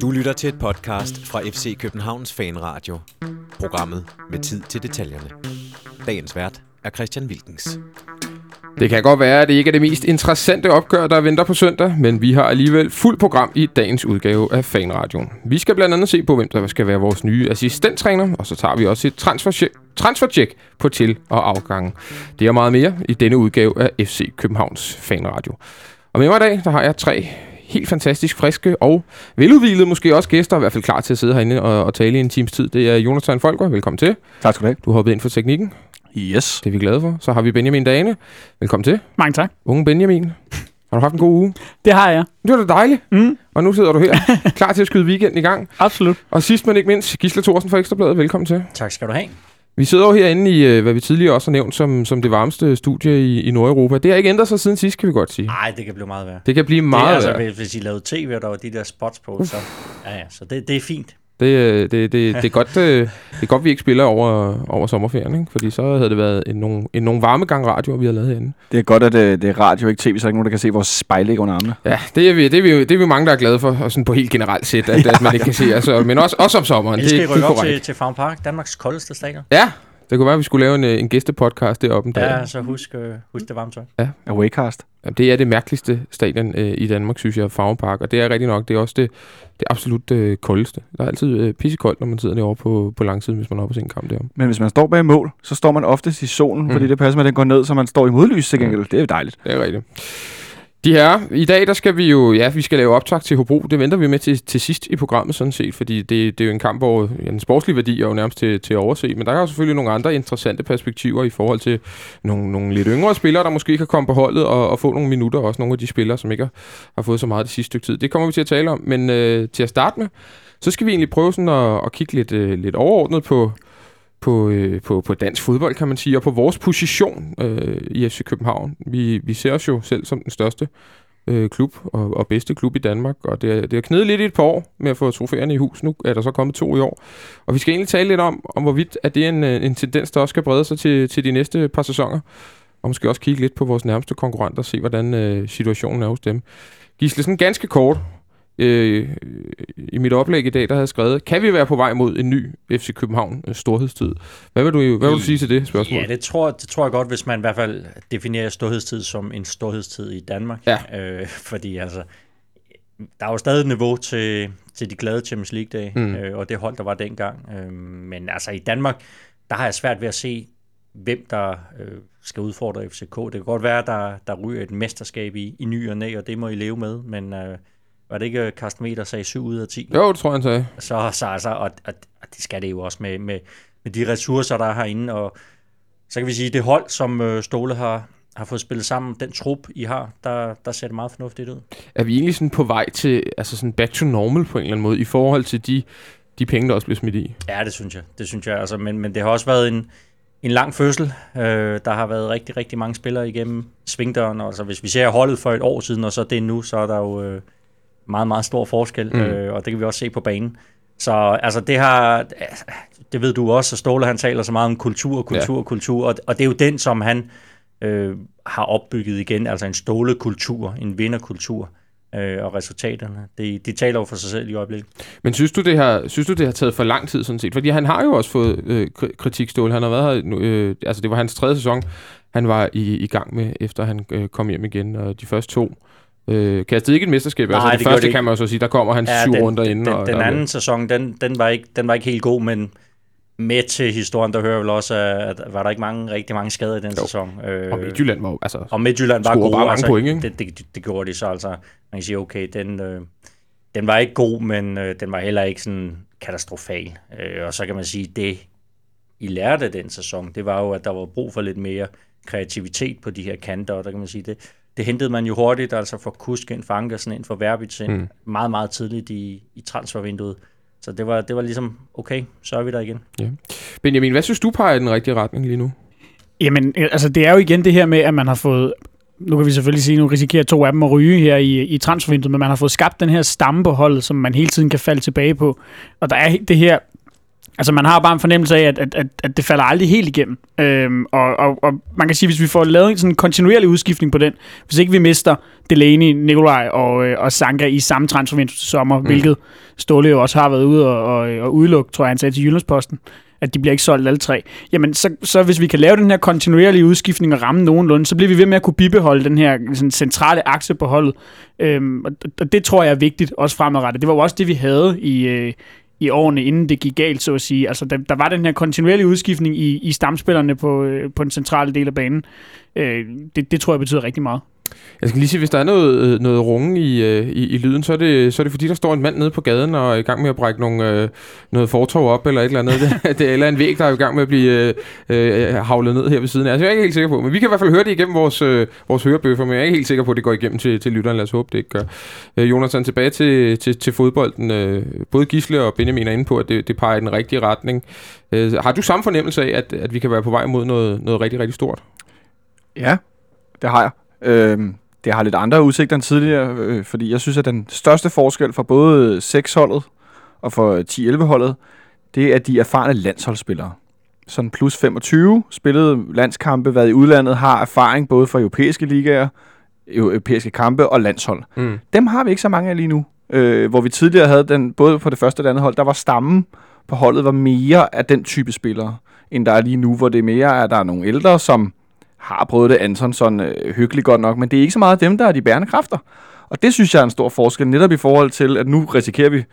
Du lytter til et podcast fra FC Københavns Fanradio. Programmet med tid til detaljerne. Dagens vært er Christian Wilkens. Det kan godt være, at det ikke er det mest interessante opgør, der venter på søndag, men vi har alligevel fuld program i dagens udgave af Fanradioen. Vi skal blandt andet se på, hvem der skal være vores nye assistenttræner, og så tager vi også et transfer transfercheck på til- og afgangen. Det er meget mere i denne udgave af FC Københavns Fanradio. Og med mig i dag, der har jeg tre helt fantastisk friske og veludvilede måske også gæster, i hvert fald klar til at sidde herinde og, og tale i en times tid. Det er Jonathan Folker, velkommen til. Tak skal du have. Du har hoppet ind for teknikken. Yes. Det er vi glade for. Så har vi Benjamin Dane. Velkommen til. Mange tak. Unge Benjamin. Har du haft en god uge? Det har jeg. Det var da dejligt. Mm, Og nu sidder du her, klar til at skyde weekenden i gang. absolut. Og sidst men ikke mindst, Gisle Thorsen fra Ekstrabladet. Velkommen til. Tak skal du have. Vi sidder jo herinde i, øh, hvad vi tidligere også har nævnt, som, som det varmeste studie i, i Nordeuropa. Det har ikke ændret sig siden sidst, kan vi godt sige. Nej, det kan blive meget værre. Det kan blive det er meget altså, værre. hvis, hvis I lavede tv, og der var de der spots på, så, ja, ja, så det, det er fint. Det, øh, det, det, det, er godt, øh, det er godt, vi ikke spiller over, over sommerferien, ikke? fordi så havde det været en, nogle, en, nogle varme gang radio, vi har lavet herinde. Det er godt, at det, det er radio, ikke tv, så er der ikke nogen, der kan se vores spejlæg under armene. Ja, det er vi, det er vi, det er vi mange, der er glade for, og sådan på helt generelt set, at, at man ikke kan se, altså, men også, også om sommeren. Ellers skal det, det rykke op korrekt. til, til Farm Park, Danmarks koldeste stadion. Ja, det kunne være, at vi skulle lave en, øh, en gæstepodcast deroppe dag. Ja, så husk, øh, husk det varme tøj. Awaycast. Jamen, Det er det mærkeligste stadion øh, i Danmark, synes jeg, Farve Park. Og det er rigtig nok, det er også det, det absolut øh, koldeste. Der er altid øh, pissekoldt, når man sidder derovre på, på langsiden, hvis man er oppe og se en kamp deroppe. Men hvis man står bag mål, så står man oftest i solen, Mm. mm. fordi det passer med, at den går ned, så man står i modlys til gengæld. Det er jo dejligt. Det er rigtigt. De her, i dag der skal vi jo, ja, vi skal lave optag til Hobro. Det venter vi med til, til sidst i programmet sådan set, fordi det, det er jo en kamp, hvor ja, den sportslige værdi er jo nærmest til, til at overse. Men der er jo selvfølgelig nogle andre interessante perspektiver i forhold til nogle, nogle lidt yngre spillere, der måske kan komme på holdet og, og få nogle minutter. Også nogle af de spillere, som ikke har, har fået så meget det sidste stykke tid. Det kommer vi til at tale om. Men øh, til at starte med, så skal vi egentlig prøve sådan at, at kigge lidt, øh, lidt overordnet på, på, øh, på, på dansk fodbold, kan man sige, og på vores position øh, i FC København. Vi, vi ser os jo selv som den største øh, klub og, og bedste klub i Danmark, og det, er- det har knedet lidt i et par år med at få trofæerne i hus. Nu er der så kommet to i år. Og vi skal egentlig tale lidt om, om hvorvidt at det er en, øh, en tendens, der også skal brede sig til, til de næste par sæsoner. Og måske også kigge lidt på vores nærmeste konkurrenter og se, hvordan øh, situationen er hos dem. Gisle, sådan ganske kort. Øh, I mit oplæg i dag, der havde jeg skrevet, kan vi være på vej mod en ny FC København øh, storhedstid? Hvad vil du, hvad vil du sige til det spørgsmål? Ja, det tror, det tror jeg godt, hvis man i hvert fald definerer storhedstid som en storhedstid i Danmark. Ja. Øh, fordi altså, der er jo stadig et niveau til, til de glade Champions League-dage, Mm. øh, og det hold, der var dengang. Øh, men altså i Danmark, der har jeg svært ved at se, hvem der øh, skal udfordre FCK. Det kan godt være, at der, der ryger et mesterskab i, i ny og næ, og det må I leve med, men øh, var det ikke øh, Carsten Meter sagde 7 ud af 10? Jo, det tror jeg, han sagde. så, så altså, og, og, og det skal det jo også med, med, med de ressourcer, der er herinde, og så kan vi sige, det hold, som øh, Ståle har, har fået spillet sammen, den trup, I har, der, der ser det meget fornuftigt ud. Er vi egentlig sådan på vej til, altså sådan back to normal på en eller anden måde, i forhold til de, de penge, der også bliver smidt i? Ja, det synes jeg. Det synes jeg, altså, men, men det har også været en, en lang fødsel. Øh, der har været rigtig, rigtig mange spillere igennem svingdøren, og altså, hvis vi ser holdet for et år siden, og så det nu, så er der jo øh, meget, meget stor forskel, Mm. øh, og det kan vi også se på banen. Så altså det har, det ved du også, at Ståle han taler så meget om kultur, kultur, ja. kultur, og, og det er jo den, som han øh, har opbygget igen, altså en Ståle-kultur, en vinderkultur, øh, og resultaterne, de, de taler jo for sig selv i øjeblikket. Men synes du, det har, synes du, det har taget for lang tid sådan set? Fordi han har jo også fået øh, kri- kritik, Ståle. Han har været her, øh, altså det var hans tredje sæson, han var i, i gang med, efter han øh, kom hjem igen, og de første to øh, kastede ikke et mesterskab. Nej, altså det, det første det kan man jo så sige, der kommer han syv den, runder inden. Den, og den der- anden sæson, den, den, var ikke, den var ikke helt god, men med til historien, der hører vel også, at var der ikke mange, rigtig mange skader i den Jo. sæson. Øh, Og Midtjylland var altså... og Midtjylland var gode. bare mange altså, point, ikke? det, det, det, gjorde de så altså. Man kan sige, okay, den, øh, den var ikke god, men øh, den var heller ikke sådan katastrofal. Øh, og så kan man sige, det I lærte den sæson, det var jo, at der var brug for lidt mere kreativitet på de her kanter, og der kan man sige, det, det hentede man jo hurtigt, altså for Kusk ind, for Ankersen ind, for Verbitz ind, Mm. meget, meget tidligt i, i transfervinduet. Så det var, det var ligesom, okay, så er vi der igen. Benjamin, hvad synes du peger i den rigtige retning lige nu? Jamen, øh, altså det er jo igen det her med, at man har fået nu kan vi selvfølgelig sige, nu risikerer to af dem at ryge her i, i transfervinduet, men man har fået skabt den her stamme på holdet, som man hele tiden kan falde tilbage på. Og der er det her Altså man har bare en fornemmelse af, at, at, at, at det falder aldrig helt igennem. Øhm, og, og, og man kan sige, hvis vi får lavet sådan en kontinuerlig udskiftning på den, hvis ikke vi mister Delaney, Nikolaj og, øh, og Sanka i samme transfervindue til sommer, mm. hvilket Ståle jo også har været ude og, og, og udelukke, tror jeg, han sagde til Jyllandsposten, at de bliver ikke solgt alle tre. Jamen, så, så hvis vi kan lave den her kontinuerlige udskiftning og ramme nogenlunde, så bliver vi ved med at kunne bibeholde den her sådan, centrale akse på holdet. Øhm, og, og det tror jeg er vigtigt, også fremadrettet. Det var jo også det, vi havde i, øh, i årene, inden det gik galt, så at sige. Altså, der, der var den her kontinuerlige udskiftning i, i stamspillerne på, øh, på den centrale del af banen. Øh, det, det tror jeg betyder rigtig meget. Jeg skal lige sige, hvis der er noget, øh, noget runge i, øh, i, i lyden, så er, det, så er det fordi, der står en mand nede på gaden og er i gang med at brække nogle, øh, noget fortov op, eller et eller andet. det, eller en væg, der er i gang med at blive øh, øh, havlet ned her ved siden af. Altså, jeg er ikke helt sikker på, men vi kan i hvert fald høre det igennem vores, øh, vores hørebøffer, men jeg er ikke helt sikker på, at det går igennem til, til lytteren. Lad os håbe, det ikke gør. Øh, Jonathan, tilbage til, til, til fodbolden. Øh, både Gisle og Benjamin er inde på, at det, det peger i den rigtige retning. Øh, har du samme fornemmelse af, at, at vi kan være på vej mod noget, noget rigtig, rigtig stort? Ja, det har jeg. Øhm, det har lidt andre udsigter end tidligere, øh, fordi jeg synes, at den største forskel for både 6-holdet og for 10-11-holdet, det er, at de erfarne landsholdsspillere. Sådan plus 25, spillet landskampe, været i udlandet, har erfaring både fra europæiske ligaer, europæiske kampe og landshold. Mm. Dem har vi ikke så mange af lige nu. Øh, hvor vi tidligere havde den, både på det første og det andet hold, der var stammen på holdet var mere af den type spillere, end der er lige nu, hvor det er mere, at der er nogle ældre, som har prøvet det Anton sådan øh, hyggeligt godt nok, men det er ikke så meget dem, der er de bærende kræfter. Og det synes jeg er en stor forskel, netop i forhold til, at nu risikerer vi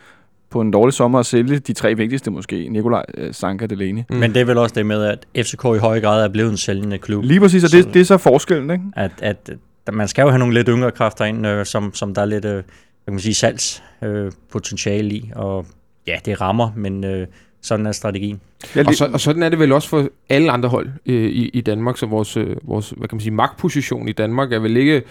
på en dårlig sommer at sælge de tre vigtigste måske, Nikolaj, øh, Sanka, Delaney. Mm. Men det er vel også det med, at FCK i høj grad er blevet en sælgende klub. Lige præcis, og det, det er så forskellen, ikke? At, at, man skal jo have nogle lidt yngre kræfter ind, øh, som, som der er lidt, øh, kan man sige, salgspotentiale øh, i, og ja, det rammer, men øh, sådan er strategien. Ja, og, så, og sådan er det vel også for alle andre hold øh, i, i Danmark, så vores, øh, vores hvad kan man sige, magtposition i Danmark er vel ikke...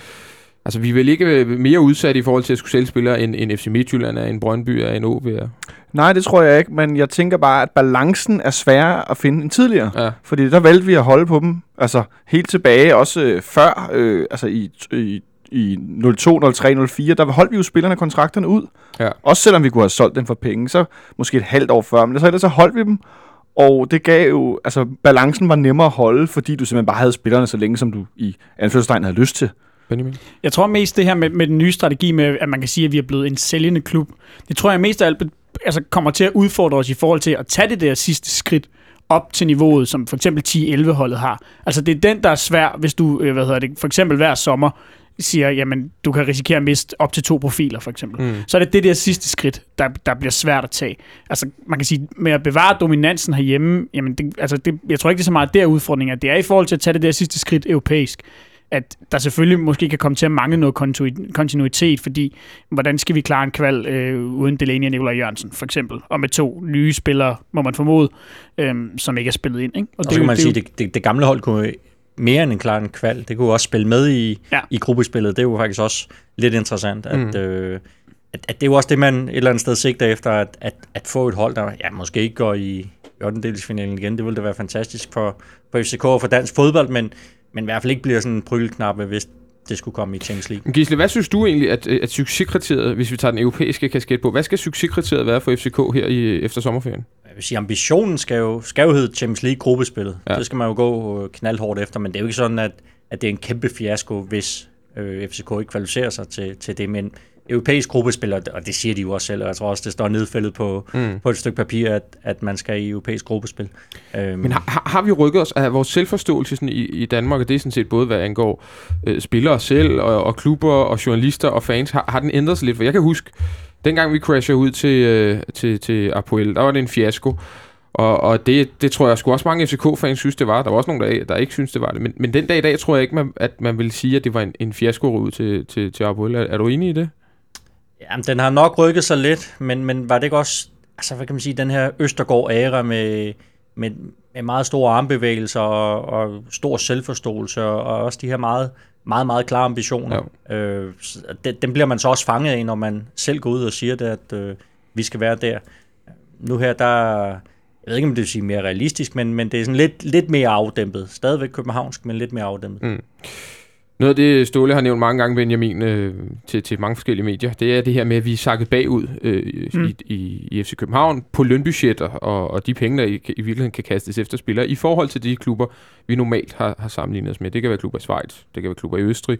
Altså, vi er vel ikke mere udsat i forhold til at skulle sælge spillere, end, end FC Midtjylland er, end Brøndby er, end OB er? Nej, det tror jeg ikke, men jeg tænker bare, at balancen er sværere at finde end tidligere. Ja. Fordi der valgte vi at holde på dem, altså helt tilbage, også øh, før, øh, altså i, i i 02, 03, 04, der holdt vi jo spillerne kontrakterne ud. Ja. Også selvom vi kunne have solgt dem for penge, så måske et halvt år før, men så ellers så holdt vi dem. Og det gav jo, altså balancen var nemmere at holde, fordi du simpelthen bare havde spillerne så længe, som du i anførselstegn havde lyst til. Benjamin? Jeg tror mest det her med, med den nye strategi med, at man kan sige, at vi er blevet en sælgende klub, det tror jeg mest af alt altså, kommer til at udfordre os i forhold til at tage det der sidste skridt op til niveauet, som for eksempel 10-11 holdet har. Altså det er den, der er svær, hvis du, øh, hvad hedder det, for eksempel hver sommer siger, jamen, du kan risikere at miste op til to profiler, for eksempel. Mm. Så er det det der sidste skridt, der, der bliver svært at tage. Altså, man kan sige, med at bevare dominansen herhjemme, jamen, det, altså, det, jeg tror ikke, det er så meget der udfordringen, at det er i forhold til at tage det der sidste skridt europæisk at der selvfølgelig måske kan komme til at mangle noget kontinuitet, fordi hvordan skal vi klare en kval øh, uden Delaney og Nikolaj Jørgensen, for eksempel, og med to nye spillere, må man formode, øh, som ikke er spillet ind. Ikke? Og, og det, så kan man det, sige, det, det, det gamle hold kunne mere end en klar en kval. Det kunne også spille med i, ja. i gruppespillet. Det er jo faktisk også lidt interessant, at, mm. øh, at, at det er jo også det, man et eller andet sted sigter efter, at, at, at få et hold, der ja, måske ikke går i 8. igen. Det ville da være fantastisk for, for FCK og for dansk fodbold, men, men i hvert fald ikke bliver sådan en prylknappe, hvis det skulle komme i Champions League. Gisle, hvad synes du egentlig, at, at succeskriteriet, hvis vi tager den europæiske kasket på, hvad skal succeskriteriet være for FCK her i, efter sommerferien? Jeg vil sige, ambitionen skal jo, skal jo hedde Champions League gruppespillet. Ja. Det skal man jo gå øh, knaldhårdt efter, men det er jo ikke sådan, at, at det er en kæmpe fiasko, hvis øh, FCK ikke kvalificerer sig til, til det. Men europæisk gruppespil, og det siger de jo også selv, og jeg tror også, det står nedfældet på, mm. på et stykke papir, at, at man skal i europæisk gruppespil. Øhm. Men har, har vi rykket os af vores selvforståelse sådan i, i Danmark, og det er sådan set både, hvad angår øh, spillere selv, og, og klubber, og journalister og fans, har, har den ændret sig lidt? For jeg kan huske, dengang vi crashede ud til, øh, til, til Apoel, der var det en fiasko. Og, og det, det tror jeg sgu også mange FCK-fans synes, det var. Der var også nogle, der, der ikke synes, det var det. Men, men den dag i dag tror jeg ikke, man, at man vil sige, at det var en, en fiasko ud til, til, til Apoel. Er, er du enig i det? Jamen, den har nok rykket sig lidt, men, men var det ikke også, altså hvad kan man sige, den her Østergaard-æra med, med, med meget store armbevægelser og, og stor selvforståelse, og, og også de her meget, meget, meget klare ambitioner. Ja. Øh, den, den bliver man så også fanget af, når man selv går ud og siger det, at øh, vi skal være der. Nu her, der jeg ved ikke, om det vil sige mere realistisk, men, men det er sådan lidt, lidt mere afdæmpet. Stadigvæk københavnsk, men lidt mere afdæmpet. Mm. Noget af det, Ståle har nævnt mange gange, Benjamin, øh, til, til mange forskellige medier, det er det her med, at vi er sakket bagud øh, mm. i, i, i FC København på lønbudgetter og, og de penge, der i, i virkeligheden kan kastes efter spillere, i forhold til de klubber, vi normalt har, har sammenlignet os med. Det kan være klubber i Schweiz, det kan være klubber i Østrig,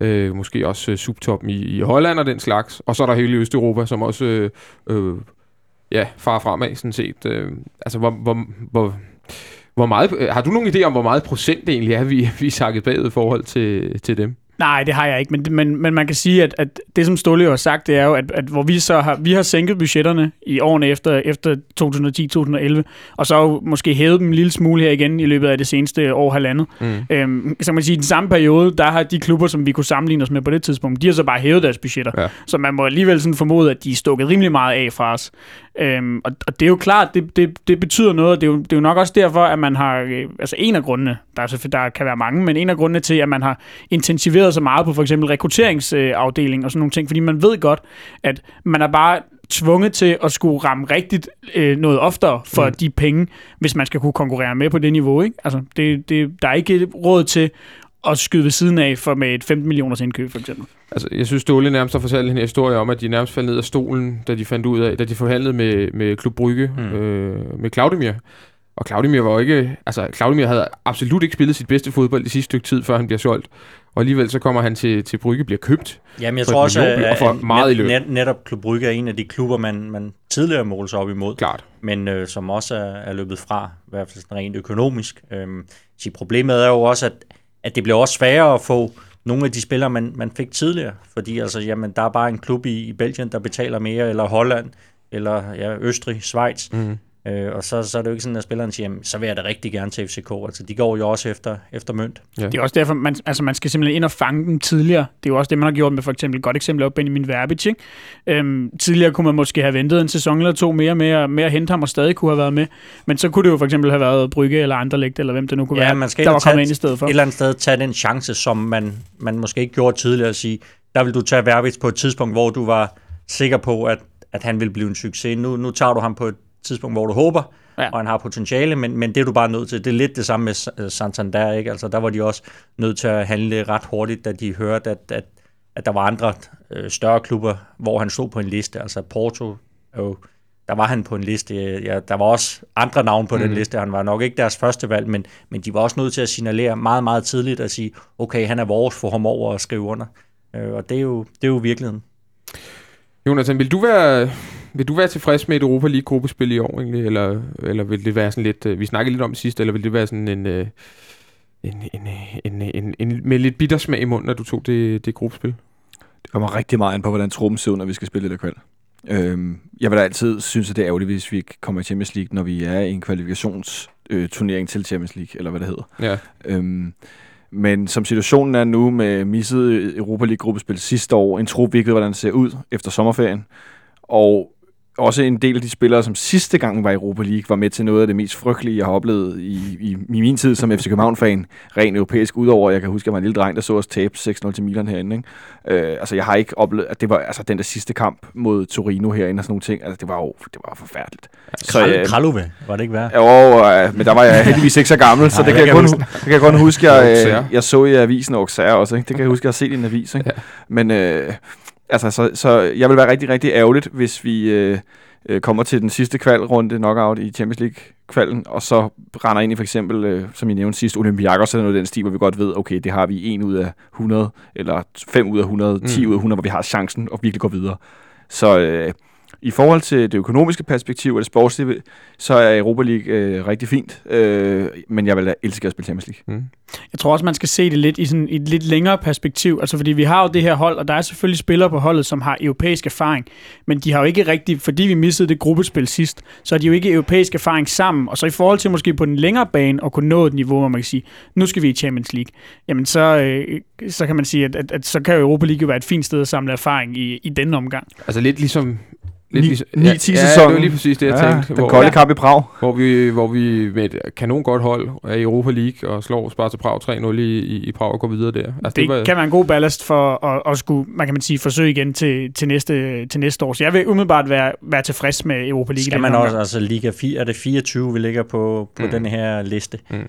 øh, måske også øh, subtoppen i, i Holland og den slags. Og så er der hele Østeuropa, som også øh, øh, ja, far fremad, sådan set. Øh, altså, hvor, hvor, hvor hvor meget, øh, har du nogen idé om, hvor meget procent det egentlig er, vi, vi er sakket bagud i forhold til, til dem? Nej, det har jeg ikke, men, men, men man kan sige, at, at det, som Ståle har sagt, det er jo, at, at hvor vi så har, vi har sænket budgetterne i årene efter, efter 2010-2011, og så måske hævet dem en lille smule her igen i løbet af det seneste år halvandet. Mm. Øhm, så man sige, i den samme periode, der har de klubber, som vi kunne sammenligne os med på det tidspunkt, de har så bare hævet deres budgetter. Ja. Så man må alligevel sådan formode, at de er stukket rimelig meget af fra os. Øhm, og, og det er jo klart, det, det, det betyder noget. Det er, jo, det er jo nok også derfor, at man har... Øh, altså en af grundene, der, er, der kan være mange, men en af grundene til, at man har intensiveret så meget på for eksempel rekrutteringsafdeling og sådan nogle ting, fordi man ved godt, at man er bare tvunget til at skulle ramme rigtigt øh, noget oftere for mm. de penge, hvis man skal kunne konkurrere med på det niveau. Ikke? Altså, det, det, der er ikke råd til at skyde ved siden af for med et 15 millioners indkøb, for eksempel. Altså, jeg synes, Ståle nærmest har fortalt en historie om, at de nærmest faldt ned af stolen, da de fandt ud af, da de forhandlede med, med Klub Brygge, mm. øh, med Claudemir. Og Claudemir var jo ikke... Altså, Claudemir havde absolut ikke spillet sit bedste fodbold det sidste stykke tid, før han bliver solgt. Og alligevel så kommer han til, til Brygge, bliver købt. Jamen, jeg tror også, at, at meget net, i løb. Net, netop Klub Brygge er en af de klubber, man, man tidligere målte sig op imod. Klart. Men øh, som også er, er løbet fra, i hvert fald rent økonomisk. Øhm, så problemet er jo også, at, at det bliver også sværere at få nogle af de spillere, man, man fik tidligere. Fordi altså, jamen, der er bare en klub i, i Belgien, der betaler mere, eller Holland, eller ja, Østrig, Schweiz. Mm. Øh, og så, så er det jo ikke sådan, at spilleren siger, jamen, så vil jeg da rigtig gerne til FCK. Altså, de går jo også efter, efter mønt. Ja. Det er også derfor, man, altså, man skal simpelthen ind og fange dem tidligere. Det er jo også det, man har gjort med for eksempel, et godt eksempel er Benjamin Verbic. Ikke? Øhm, tidligere kunne man måske have ventet en sæson eller to mere med at, med at hente ham og stadig kunne have været med. Men så kunne det jo for eksempel have været Brygge eller andre lægte, eller hvem det nu kunne ja, være, man skal der var kommet ind i stedet for. Et eller andet sted tage den chance, som man, man måske ikke gjorde tidligere at sige, der vil du tage Verbic på et tidspunkt, hvor du var sikker på, at, at han vil blive en succes. Nu, nu tager du ham på et tidspunkt, hvor du håber, ja. og han har potentiale, men, men det er du bare nødt til. Det er lidt det samme med Santander, ikke? Altså, der var de også nødt til at handle ret hurtigt, da de hørte, at, at, at der var andre øh, større klubber, hvor han stod på en liste. Altså Porto, jo, der var han på en liste. Ja, der var også andre navne på mm. den liste. Han var nok ikke deres første valg, men, men de var også nødt til at signalere meget, meget tidligt at sige, okay, han er vores, få ham over og skrive under. Øh, og det er, jo, det er jo virkeligheden. Jonathan, vil du være, vil du være tilfreds med et Europa League gruppespil i år egentlig, eller, eller vil det være sådan lidt, øh, vi snakkede lidt om det sidste, eller vil det være sådan en, øh, en, en, en, en, en, med lidt bittersmag i munden, når du tog det, det gruppespil? Det kommer rigtig meget an på, hvordan truppen ser ud, når vi skal spille det der kval. Øhm, jeg vil altid synes, at det er ærgerligt, hvis vi kommer i Champions League, når vi er i en kvalifikationsturnering øh, til Champions League, eller hvad det hedder. Ja. Øhm, men som situationen er nu med misset Europa League gruppespil sidste år, en trup, vi ikke ved, hvordan det ser ud efter sommerferien, og også en del af de spillere, som sidste gang var i Europa League, var med til noget af det mest frygtelige, jeg har oplevet i, i, i min tid som FC København-fan, rent europæisk, udover, jeg kan huske, at jeg var en lille dreng, der så os tabe 6-0 til Milan herinde. Ikke? Øh, altså, jeg har ikke oplevet, at det var altså, den der sidste kamp mod Torino herinde og sådan nogle ting. Altså, det var jo det var forfærdeligt. Så, øh, Kralove, var det ikke værd? Jo, øh, men der var jeg heldigvis ikke så gammel, så det, kan jeg, kun, det kan jeg kun huske, jeg, øh, jeg så i avisen Auxerre også. Ikke? Det kan jeg huske, jeg har set i en avis. Ikke? Ja. Men øh, altså, så, så jeg vil være rigtig, rigtig ærgerligt, hvis vi... Øh, øh, kommer til den sidste kvalrunde, knockout i Champions League-kvalden, og så render ind i for eksempel, øh, som I nævnte sidst, Olympiakos eller noget af den stil, hvor vi godt ved, okay, det har vi 1 ud af 100, eller 5 ud af 100, 10 mm. ud af 100, hvor vi har chancen og virkelig går videre. Så øh, i forhold til det økonomiske perspektiv og det sportslige, så er Europa League øh, rigtig fint, øh, men jeg vil da elske at spille Champions League. Mm. Jeg tror også, man skal se det lidt i sådan et lidt længere perspektiv, altså fordi vi har jo det her hold, og der er selvfølgelig spillere på holdet, som har europæisk erfaring, men de har jo ikke rigtig, fordi vi missede det gruppespil sidst, så har de jo ikke europæisk erfaring sammen, og så i forhold til måske på den længere bane at kunne nå et niveau, hvor man kan sige, nu skal vi i Champions League, jamen så, øh, så kan man sige, at, at, at så kan Europa League jo være et fint sted at samle erfaring i, i denne omgang. Altså lidt ligesom 9-10 ja, ja, sæson. Ja, det var lige præcis det, jeg ja, tænkte. Den hvor, kolde kamp i Prag. Hvor vi, hvor vi med et kanon godt hold er i Europa League og slår Sparta Prag 3-0 i, i, i Prag og går videre der. Altså, det, det var, kan være en god ballast for at, at skulle, man kan man sige, forsøge igen til, til, næste, til næste år. Så jeg vil umiddelbart være, være tilfreds med Europa League. Skal man også, altså Liga 4, er det 24, vi ligger på, på mm. den her liste? Mm.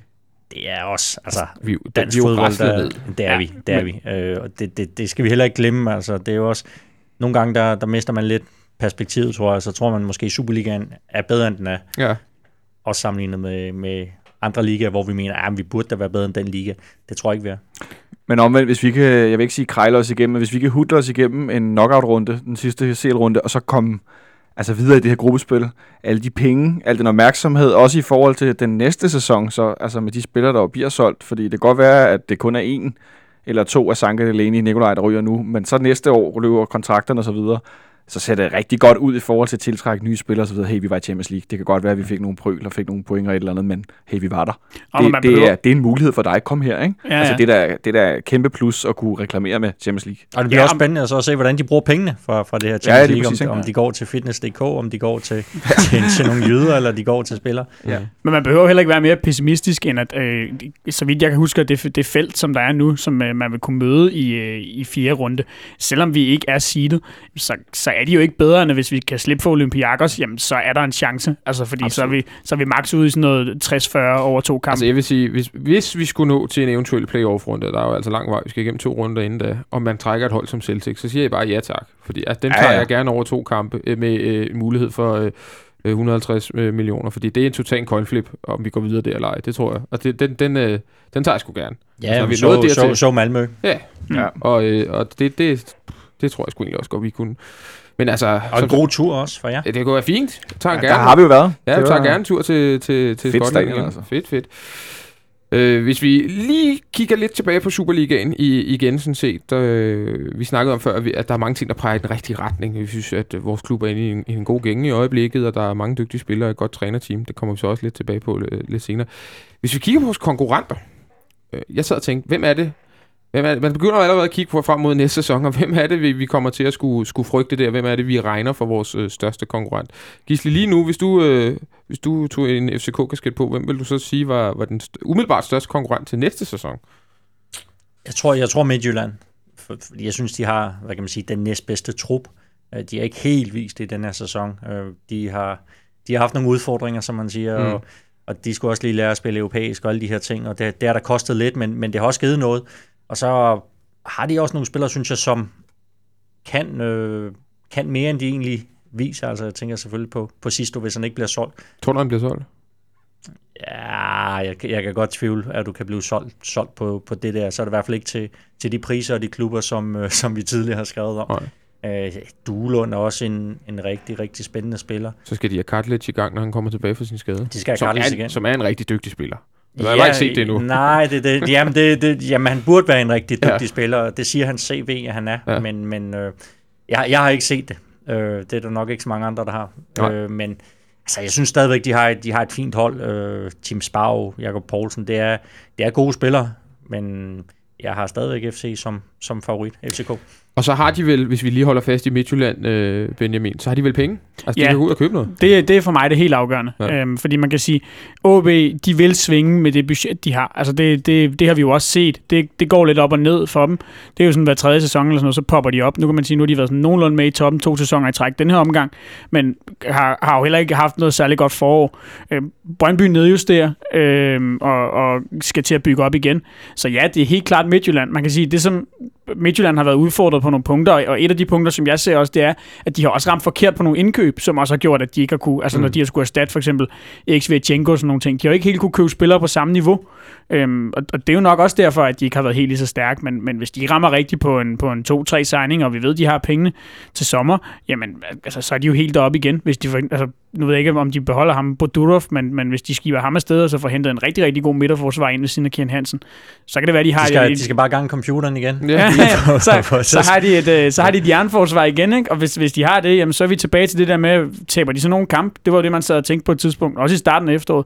det er også, altså, Vi, vi dansk er jo fodbold, der, ned. det er ja, vi, det er vi. Øh, og det, det, det skal vi heller ikke glemme, altså, det er jo også, nogle gange, der, der mister man lidt perspektivet, tror jeg, så tror man måske, at Superligaen er bedre, end den er, Ja. også sammenlignet med, med andre ligaer, hvor vi mener, at vi burde da være bedre end den liga. Det tror jeg ikke, vi er. Men omvendt, hvis vi kan, jeg vil ikke sige krejle os igennem, men hvis vi kan hudle os igennem en knockout-runde, den sidste CL-runde, og så komme altså videre i det her gruppespil, alle de penge, al den opmærksomhed, også i forhold til den næste sæson, så altså med de spillere, der bliver solgt, fordi det kan godt være, at det kun er en eller to af Sanka Delaney Nikolaj, der ryger nu, men så næste år løber kontrakterne og så videre, så ser det rigtig godt ud i forhold til at tiltrække nye spillere og så videre. Hey, vi var i Champions League. Det kan godt være, at vi fik nogle prøl og fik nogle point og et eller andet, men hey, vi var der. Og Det, det, behøver- er, det er en mulighed for dig. Kom her, ikke? Ja, altså, ja. det, der, det der er kæmpe plus at kunne reklamere med Champions League. Og det bliver Ja, ja, også spændende at, så at se, hvordan de bruger pengene fra, fra det her Ja, Champions lige League, præcis, om, de går til fitness.dk, om de går til, til, til nogle jyder, eller de går til spillere. Ja. Men man behøver heller ikke være mere pessimistisk, end at, øh, så vidt jeg kan huske, at det, det felt, som der er nu, som øh, man vil kunne møde i, øh, i fjerde runde, selvom vi ikke er seedet, så, så er de jo ikke bedre, end hvis vi kan slippe for Olympiakos, jamen så er der en chance. Altså, fordi så er, vi, så er vi max ude i sådan noget 60-40 over to kampe. Altså jeg vil sige, hvis, hvis vi skulle nå til en eventuel playoff-runde, der er jo altså lang vej, vi skal igennem to runder inden da, og man trækker et hold som Celtic, så siger jeg bare ja tak. Fordi altså, den Ja, tager ja. jeg gerne over to kampe øh, med øh, en mulighed for øh, øh, 150 øh, millioner, fordi det er en total coinflip, om vi går videre der eller ej, det tror jeg. Og det, den, den, øh, den tager jeg sgu gerne. Så er Ja, vi vi nået så, så, så Malmø. Ja, Ja. og, øh, og det, det, det tror jeg sgu egentlig også godt, vi kunne. Men altså, Og en god tur også for jer. Ja, det kunne være fint. Tager Ja, gerne. der har vi jo været. Ja, vi tager var- gerne en tur til, til, til Fedt Skotland stadion, igen. altså. Fedt, fedt. Øh, hvis vi lige kigger lidt tilbage på Superligaen i, igen, sådan set. Øh, vi snakkede om før, at, vi, at der er mange ting, der peger i den rigtige retning. Vi synes, at øh, vores klub er inde i en, i en god gænge i øjeblikket, og der er mange dygtige spillere og et godt trænerteam. Det kommer vi så også lidt tilbage på øh, lidt senere. Hvis vi kigger på vores konkurrenter. Øh, jeg sad og tænkte, hvem er det? Hvem er det? Man begynder allerede at kigge på frem mod næste sæson, og hvem er det, vi, vi kommer til at skulle, skulle frygte der? Hvem er det, vi regner for vores øh, største konkurrent? Gisli, lige nu, hvis du, øh, hvis du tog en FCK-kasket på, hvem vil du så sige var, var den st- umiddelbart største konkurrent til næste sæson? Jeg tror, jeg tror Midtjylland. For, fordi jeg synes, de har, hvad kan man sige, den næstbedste trup. Øh, De er ikke helt vist i den her sæson. Øh, De har, de har haft nogle udfordringer, som man siger, Mm. og, og de skulle også lige lære at spille europæisk og alle de her ting, og det, det har der kostet lidt, men, men det har også givet noget. Og så har de også nogle spillere, synes jeg, som kan, øh, kan mere, end de egentlig viser. Altså, jeg tænker selvfølgelig på, på Sisto, hvis han ikke bliver solgt. Tror du, han bliver solgt? Ja, jeg, jeg kan godt tvivle, at du kan blive solgt, solgt på, på det der. Så er det i hvert fald ikke til, til de priser og de klubber, som, øh, som vi tidligere har skrevet om. Øh, Duelund er også en, en rigtig, rigtig spændende spiller. Så skal de have Kartlic i gang, når han kommer tilbage fra sin skade. De skal have er, igen. som er en rigtig dygtig spiller. Jeg har ikke set det endnu. Nej, det, det, jamen, det, det, jamen, han burde være en rigtig Ja. dygtig ja. spiller. og Det siger hans CV, at han er. Ja. Ja. Men, men øh, jeg, jeg har ikke set det. Øh, det er der nok ikke så mange andre, der har. Nej. Øh, men altså, jeg synes stadigvæk, de har, et- de har et fint hold. Øh, Tim Sparrow, Jakob Poulsen, det er, det er gode spillere. Men jeg har stadigvæk FC som, som favorit, FCK. Og så har de vel, hvis vi lige holder fast i Midtjylland, øh, Benjamin, så har de vel penge? Altså, de Ja. kan gå ud og købe noget. Det, det er for mig det helt afgørende. Ja. Øhm, fordi man kan sige, OB, de vil svinge med det budget, de har. Altså det, det, det har vi jo også set. Det, det går lidt op og ned for dem. Det er jo sådan hver tredje sæson eller sådan noget, så popper de op. Nu kan man sige, nu har de været sådan nogenlunde med i toppen to sæsoner i træk den her omgang, men har, har jo heller ikke haft noget særligt godt forår. Øhm, Brøndby nedjusterer øhm, og, og skal til at bygge op igen. Så ja, det er helt klart Midtjylland. Man kan sige, det som Midtjylland har været udfordret på nogle punkter, og- et af de punkter, som jeg ser også, det er, at de har også ramt forkert på nogle indkøb, som også har gjort, at de ikke har kunne, altså mm. når de har skulle erstatte for eksempel Xvchenko og sådan nogle ting, de har ikke helt kunne købe spillere på samme niveau, øhm, og, og det er jo nok også derfor, at de ikke har været helt lige så stærke, men, men hvis de rammer rigtigt på en, på en 2-3 signing, og vi ved, de har pengene til sommer, jamen altså, så er de jo helt deroppe igen, hvis de, for, altså, nu ved jeg ikke, om de beholder ham Bodurov, men, men hvis de skiver ham afsted, og så får hentet en rigtig, rigtig god midterforsvar ind ved siden af Kian Hansen, så kan det være, de har De skal, et- de skal bare gang computeren igen. Ja. Ja, på- så, på- så, har de et, øh, så har de et jernforsvar igen, ikke? og hvis, hvis de har det, jamen, så er vi tilbage til det der med, taber de så nogle kamp? Det var det, man sad og tænkte på et tidspunkt, også i starten af efteråret.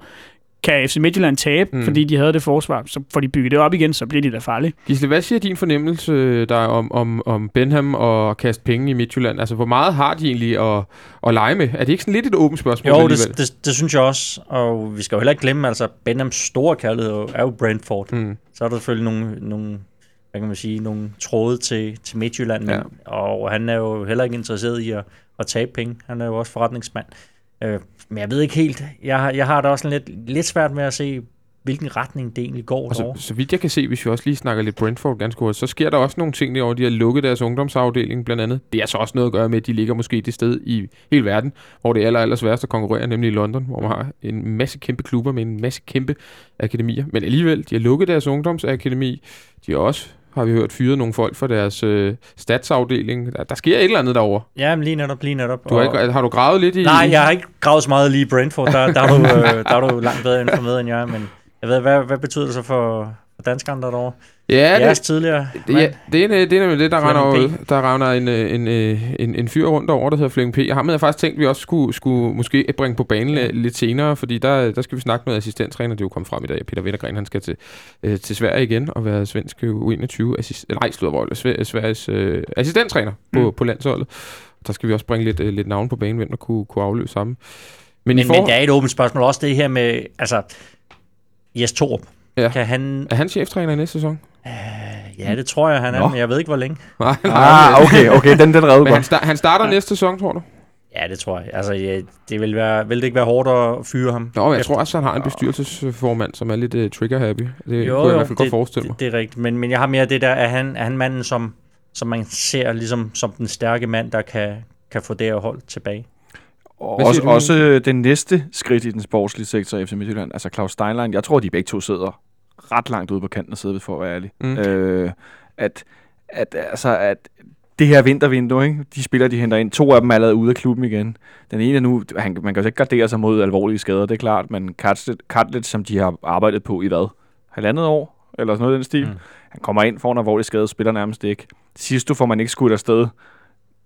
Kan FC Midtjylland tabe, Mm. fordi de havde det forsvar, så får de bygget det op igen, så bliver de da farlige. Gisle, hvad siger din fornemmelse øh, der er om, om, om Benham og at kaste penge i Midtjylland? Altså, hvor meget har de egentlig at, at lege med? Er det ikke sådan lidt et åbent spørgsmål Jo, alligevel? det, det, det synes jeg også, og vi skal jo heller ikke glemme, altså Benhams store kærlighed er jo- er jo Brentford. Mm. Så er der selvfølgelig nogle, nogle hvad kan man sige, nogle tråde til, til Midtjylland, men, Ja. og han er jo heller ikke interesseret i at, at tabe penge. Han er jo også forretningsmand. Øh, men jeg ved ikke helt, jeg, har- jeg har da også lidt, lidt svært med at se hvilken retning det egentlig går Altså, så vidt jeg kan se, hvis vi også lige snakker lidt Brentford ganske hurtigt, så sker der også nogle ting derovre. De har lukket deres ungdomsafdeling blandt andet. Det har så også noget at gøre med, at de ligger måske det sted i hele verden, hvor det er aller, aller sværest at konkurrere, nemlig i London, hvor man har en masse kæmpe klubber med en masse kæmpe akademier. Men alligevel, de har lukket deres ungdomsakademi. De har også, har vi hørt, fyret nogle folk fra deres øh, statsafdeling. Der, der sker et eller andet derovre. Ja, men lige netop, lige netop. Du har, ikke, har du gravet lidt i... Nej, jeg har ikke gravet så meget lige i Brentford. Der, der, er, du, øh, der er du langt bedre informeret end jeg, men jeg ved, hvad, hvad betyder det så for, for danskerne derovre? Ja, Jeres det, tidligere det, ja, det, er, det er nemlig det, der render, P. der render en, øh, en, øh, en, en fyr rundt over, der hedder Flemming P. Ham havde jeg faktisk tænkt, at vi også skulle, skulle måske bringe på banen ja. lidt senere, fordi der, der skal vi snakke med assistenttræner. Det er jo kommet frem i dag. Peter Vettergren, han skal til, øh, til Sverige igen og være svensk U21 assist, nej, slutter vold, Sveriges øh, assistenttræner på, Mm. på landsholdet. Der skal vi også bringe lidt, øh, lidt navn på banen, hvem der kunne, kunne afløse sammen. Men, Men, i men for... det er et åbent spørgsmål. Også det her med, altså, Jes Torp. Ja. Kan han... er han cheftræner i næste sæson? Ja, det tror jeg, han er, Nå. men jeg ved ikke, hvor længe. Nej, Ah, okay, okay, den, den han, godt. star- han starter næste sæson, tror du? Ja, det tror jeg. Altså, ja, det vil, være, vil det ikke være hårdt at fyre ham? Nå, jeg Efter- tror også, han har en bestyrelsesformand, som er lidt uh, trigger-happy. Det Jo, kunne jeg i hvert fald godt forestille mig. Det, det er rigtigt. Men, men jeg har mere det der, er han, er han manden, som, som man ser ligesom som den stærke mand, der kan, kan få det her hold tilbage? Og Hvad også, du, også øh, den næste skridt i den sportslige sektor i FC Midtjylland, altså Claus Steinlein, jeg tror, de begge to sidder ret langt ude på kanten og sidder for at være ærlig. Mm. Øh, at, at, altså, at det her vintervindue, ikke? de spillere, de henter ind, to af dem er allerede ude af klubben igen. Den ene er nu, han, man kan jo ikke gardere sig mod alvorlige skader, det er klart, men Cartlet, som de har arbejdet på i hvad? Halvandet år? Eller sådan noget i den stil. Mm. Han kommer ind, får en alvorlig skade, spiller nærmest ikke. Sidst du får man ikke skudt afsted,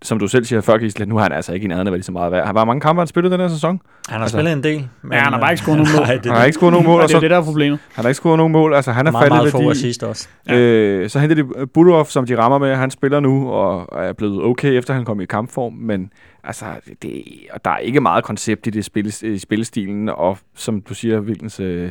som du selv siger før, Gisle, nu har han altså ikke i nærheden af, hvad de så meget værd. Han var mange kampe, han spillede den her sæson. Han har Altså- spillet en del. Men, Ja, han har bare ikke scoret øh, nogen mål. Nej, det, Han har ikke scoret nogen mål, Og og det er så, det, der er problemet. han har ikke scoret nogen mål. Altså, han er meget, meget få faldet assist også. værdi. Øh, så henter de Budov, som de rammer med. Han spiller nu og er blevet okay, efter han kom i kampform. Men altså, det, og der er ikke meget koncept i det spil, i spillestilen. Og som du siger, Vilkens... Øh,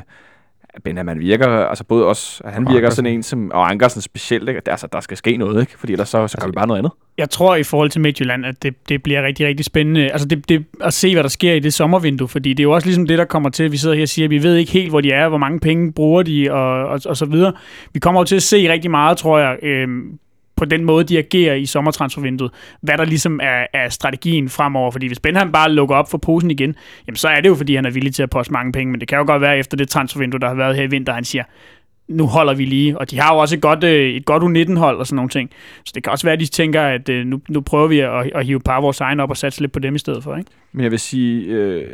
Benjamin virker, altså både os, han Og virker Ankersen. sådan en som, og Ankersen specielt, ikke? Altså, der skal ske noget, ikke? Fordi ellers så, så gør vi bare noget andet. Jeg tror i forhold til Midtjylland, at det, det bliver rigtig, rigtig spændende altså det, det, at se, hvad der sker i det sommervindue, fordi det er jo også ligesom det, der kommer til. Vi sidder her og siger, at vi ved ikke helt, hvor de er, hvor mange penge bruger de, og, og, og så videre. Vi kommer jo til at se rigtig meget, tror jeg, øhm, på den måde, de agerer i sommertransfervinduet, hvad der ligesom er, er strategien fremover. Fordi hvis Benham bare lukker op for posen igen, jamen så er det jo, fordi han er villig til at poste mange penge. Men det kan jo godt være efter det transfervindue, der har været her i vinter, han siger, nu holder vi lige. Og de har jo også et godt, øh, et godt U19-hold og sådan nogle ting. Så det kan også være, at de tænker, at øh, nu, nu prøver vi at, at hive par vores egne op og satse lidt på dem i stedet for. Ikke? Men jeg vil sige, øh,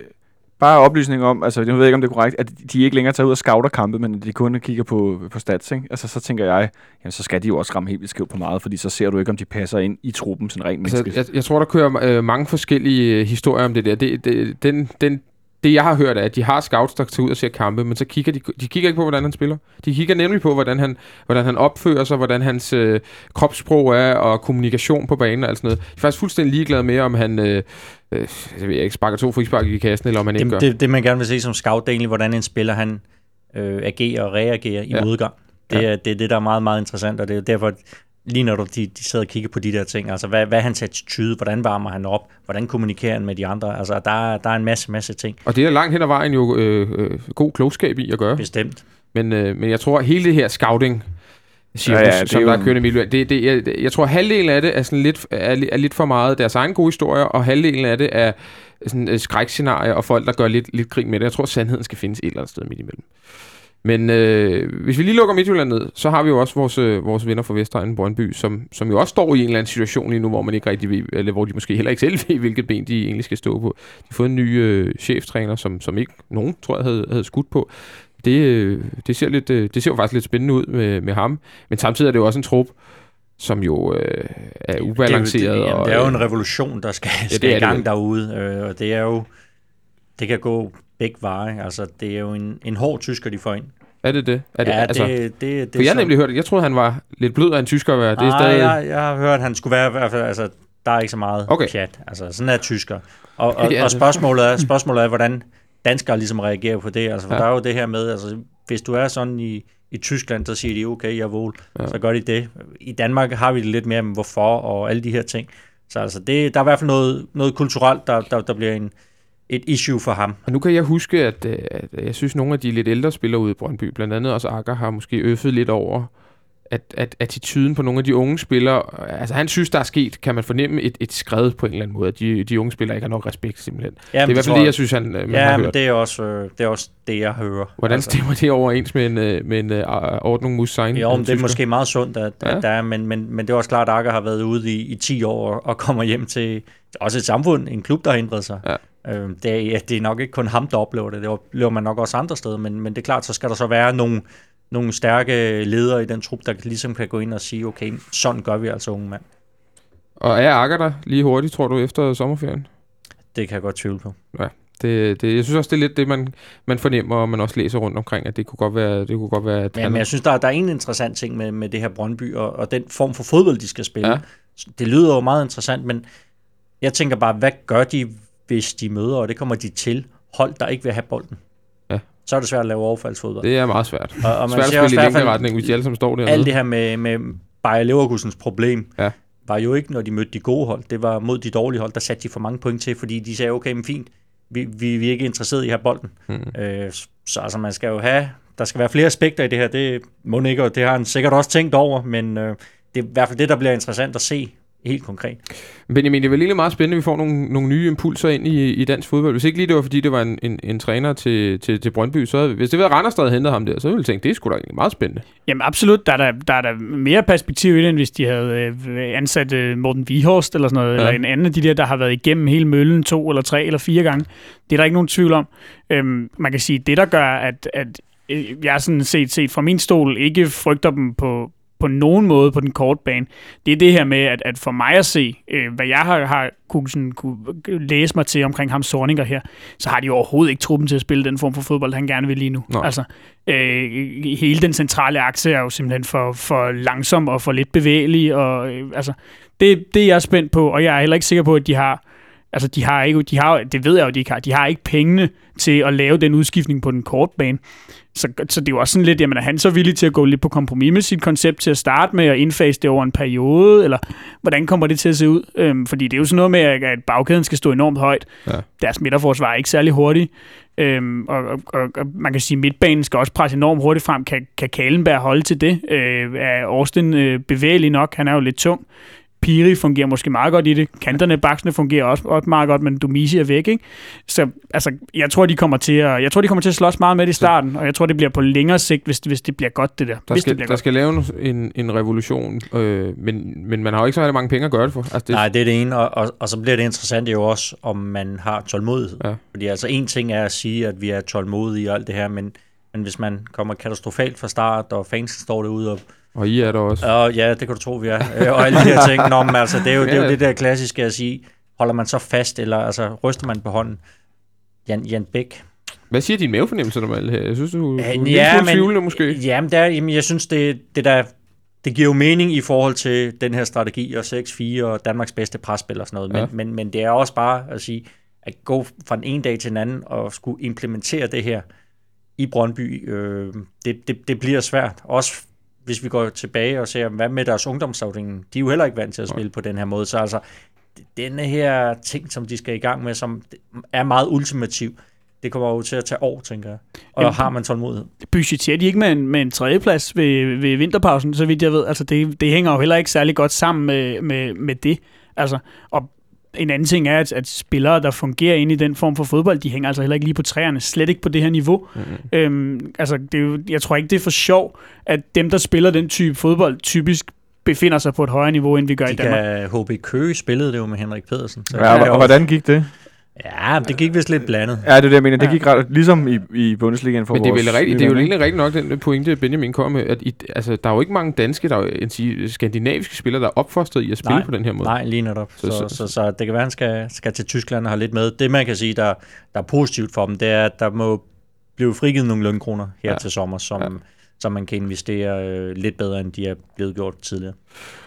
bare oplysning om, altså jeg ved ikke, om det er korrekt, at de ikke længere tager ud og scouter kampe, men at de kun kigger på, på stats, ikke? Altså så tænker jeg, jamen så skal de jo også ramme helt vildt skævt på meget, fordi så ser du ikke, om de passer ind i truppen sådan rent Altså, menneskeligt. jeg, jeg tror, der kører øh, mange forskellige øh, historier om det der. Det, det, den, den, det, jeg har hørt, er, at de har scouts, der tager ud og ser kampe, men så kigger de, de kigger ikke på, hvordan han spiller. De kigger nemlig på, hvordan han, hvordan han opfører sig, hvordan hans øh, kropssprog er, og kommunikation på banen og alt sådan noget. De er faktisk fuldstændig ligeglade med, om han øh, øh, jeg ved ikke, sparker to frispark i kassen, eller om han ikke gør. Det, det, det, man gerne vil se som scout, det er egentlig, hvordan en spiller han øh, agerer og reagerer i ja. modgang. Det, Ja. er, det er det, der er meget, meget interessant, og det er derfor, lige når du, de, de sidder og kigger på de der ting, altså hvad, hvad er hans attitude, hvordan varmer han op, hvordan kommunikerer han med de andre, altså der, er- der er en masse, masse ting, Og det er langt hen ad vejen jo øh, øh, god klogskab i at gøre. bestemt. Men, øh, men jeg tror, at hele det her scouting, siger Ja, ja, som er der er kørende i det, det, jeg, jeg tror, at halvdelen af det er, sådan lidt, er, er lidt for meget deres egen gode historier, og halvdelen af det er sådan øh, skrækscenarier og folk, der gør lidt, lidt krig med det. Jeg tror, at sandheden skal findes et eller andet sted midt imellem. Men øh, hvis vi lige lukker Midtjylland ned, så har vi jo også vores, øh, vores venner fra Vestegnen, Brøndby, som, som jo også står i en eller anden situation lige nu, hvor man ikke rigtig ved, eller hvor de måske heller ikke selv ved, hvilket ben de egentlig skal stå på. De har fået en ny øh, cheftræner, som, som ikke nogen, tror jeg, havde, havde skudt på. Det, øh, det, ser lidt, øh, det ser jo faktisk lidt spændende ud med, med ham, men samtidig er det jo også en trup, som jo øh, er ubalanceret. Det, er jo- det, jamen, og, det er jo en revolution, der skal, det skal er i det gang vel. derude, øh, og det er jo, det kan gå begge veje, altså det er jo en, en hård tysker, de får ind. Er det det? Er det ja, altså, det, det, det, for jeg har nemlig hørt, jeg troede, han var lidt blød af en tysker. Det er stadig... jeg, jeg har hørt, at han skulle være i hvert fald, altså, der er ikke så meget Okay. pjat. Altså, sådan er tysker. Og, og, Ja, og spørgsmålet, er, spørgsmålet er, hvordan danskere ligesom reagerer på det. Altså, for Ja. der er jo det her med, altså, hvis du er sådan i, i Tyskland, så siger de, okay, jeg Ja. ja. så gør de det. I Danmark har vi det lidt mere med, hvorfor og alle de her ting. Så altså, det, der er i hvert fald noget, noget kulturelt, der, der, der bliver en, et issue for ham. Og nu kan jeg huske, at, øh, at jeg synes, nogle af de lidt ældre spillere ude i Brøndby, blandt andet også Akker, har måske øffet lidt over, at, at attituden på nogle af de unge spillere, altså han synes, der er sket, kan man fornemme et, et skred på en eller anden måde, at de, de unge spillere ikke har nok respekt simpelthen. Jamen, det er i hvert fald det, jeg synes, han, øh, man ja, har men hørt. det er, også, øh, det er også det, jeg hører. Hvordan altså. stemmer det overens med en, øh, med en uh, Ordnung Musain? Jo, men det er måske meget sundt, at, Ja. at der er, men, men, men det er også klart, at Akker har været ude i, i 10 år og, og kommer hjem til også et samfund, en klub, der har ændret sig. Ja. Øhm, det, er, ja, det er nok ikke kun ham, der oplever det. Det oplever man nok også andre steder, men, men det er klart, så skal der så være nogle, nogle stærke ledere i den trup, der ligesom kan gå ind og sige, okay, sådan gør vi altså, unge mand. Og er Akker der lige hurtigt, tror du, efter sommerferien? Det kan jeg godt tvivle på. Det, det, jeg synes også, det er lidt det, man, man fornemmer, og man også læser rundt omkring, at det kunne godt være, det kunne godt være at Men, jeg synes, der, er- der er en interessant ting med, med det her Brøndby, og, og den form for fodbold, de skal spille. Ja. Ja. Det lyder jo meget interessant, men jeg tænker bare, hvad gør de, hvis de møder, og det kommer de til, hold, der ikke vil have bolden? Så er det svært at lave overfaldsfodbold. det er meget svært. og, og Svært at spille i fald, længderetning, hvis de alle sammen står dernede. alt det her med, med Bayer Leverkusens problem, Ja. var jo ikke, når de mødte de gode hold. Det var mod de dårlige hold, der satte de for mange point til, fordi de sagde, okay, men fint, vi, vi, vi er ikke interesseret i have bolden. Mm. Øh, så altså, man skal jo have, der skal være flere aspekter i det her, det må ikke, og det har han sikkert også tænkt over, men øh, det er i hvert fald det, der bliver interessant at se helt konkret. Benjamin, det var lige meget spændende, at vi får nogle, nogle nye impulser ind i, i dansk fodbold. Hvis ikke lige det var, fordi det var en, en, en træner til, til, til Brøndby, så havde- hvis det var Randers, der havde hentet ham der, så ville jeg tænke, det er sgu da egentlig meget spændende. Jamen absolut, der er der, der, er der mere perspektiv i det, end hvis de havde øh, ansat øh, Morten Vihorst eller sådan noget, Ja. eller en anden af de der, der har været igennem hele møllen to eller tre eller fire gange. Det er der ikke nogen tvivl om. Øhm, man kan sige, det der gør, at, at øh, jeg sådan set, set fra min stol ikke frygter dem på, på nogen måde på den korte bane, det er det her med, at, at for mig at se, øh, hvad jeg har, har kunne, sådan, kunne læse mig til omkring ham Sorninger her, så har de overhovedet ikke truppen til at spille den form for fodbold, han gerne vil lige nu. Nej. Altså, øh, hele den centrale akse er jo simpelthen for, for langsom og for lidt bevægelig, og øh, altså, det, det er jeg spændt på, og jeg er heller ikke sikker på, at de har Altså, de har ikke, de har, det ved jeg jo, de ikke har. De har ikke pengene til at lave den udskiftning på den korte bane. Så, så det er jo også sådan lidt, jamen er han så villig til at gå lidt på kompromis med sit koncept til at starte med og indfase det over en periode, eller hvordan kommer det til at se ud? Øhm, fordi det er jo sådan noget med, at bagkæden skal stå enormt højt. Ja. Deres midterforsvar er ikke særlig hurtigt. Øhm, og, og, og, og, man kan sige, at midtbanen skal også presse enormt hurtigt frem. Kan, kan Kalenberg holde til det? Øh, er Austin øh, bevægelig nok? Han er jo lidt tung. Piri fungerer måske meget godt i det. Kanterne, baksene fungerer også, også meget godt, men Dumisi er væk, ikke? Så altså, jeg tror, de kommer til at, jeg tror, de kommer til at slås meget med det i starten, og jeg tror, det bliver på længere sigt, hvis, hvis det bliver godt, det der. Der skal, der godt. skal lave en, en revolution, øh, men, men man har jo ikke så rigtig mange penge at gøre det for. Altså, det, Nej, det er det ene, og, og, og så bliver det interessant jo også, om man har tålmodighed. Ja. Fordi altså en ting er at sige, at vi er tålmodige og alt det her, men, men hvis man kommer katastrofalt fra start, og fansen står derude og Og I er der også. Og ja, det kan du tro, vi er. Øh, og alle de her ting. Nå, men altså, det er jo, det, er Ja. jo det der klassiske at sige, holder man så fast, eller altså, ryster man på hånden? Jan, Jan Bæk. Hvad siger din mavefornemmelse om alt her? Jeg synes, du, du er en lille ja, smule tvivlende måske. Jamen, der, jamen, jeg synes, det, det der, det giver jo mening i forhold til den her strategi og 6-4 og Danmarks bedste presspil og sådan noget. Men, Ja. men, men det er også bare at sige, at gå fra den ene dag til den anden og skulle implementere det her i Brøndby, øh, det, det, det bliver svært. Også hvis vi går tilbage og ser, hvad med deres ungdomsafdeling? De er jo heller ikke vant til at spille på den her måde. Så altså, denne her ting, som de skal i gang med, som er meget ultimativ, det kommer jo til at tage år, tænker jeg. Og Jamen, har man tålmodighed. budgetterer de ikke med en, med en tredjeplads ved, ved vinterpausen, så vidt jeg ved. Altså, det, det hænger jo heller ikke særlig godt sammen med, med, med det. Altså, og en anden ting er, at, at spillere, der fungerer inde i den form for fodbold, de hænger altså heller ikke lige på træerne. Slet ikke på det her niveau. Mm-hmm. Øhm, altså, det er jo, jeg tror ikke, det er for sjov, at dem, der spiller den type fodbold, typisk befinder sig på et højere niveau, end vi gør De i Danmark. kan, HB Køge spillede det jo med Henrik Pedersen. Så Ja, og hvordan gik det? Ja, det gik vist lidt blandet. Ja, det er det, jeg mener. Det gik ret, ligesom i, i Bundesligaen for Men det er, vel rigtigt, det er jo egentlig rigtigt nok den pointe, Benjamin kom med, at i, altså, der er jo ikke mange danske, der er sige, skandinaviske spillere, der er opfostret i at spille Nej, på den her måde. Nej, lige netop. Så- Så, så, så- så, så det kan være, han skal, skal til Tyskland og have lidt med. Det, man kan sige, der, der er positivt for dem, det er, at der må blive frigivet nogle lønkroner her ja. til sommer, som, Ja som man kan investere øh, lidt bedre, end de er blevet gjort tidligere.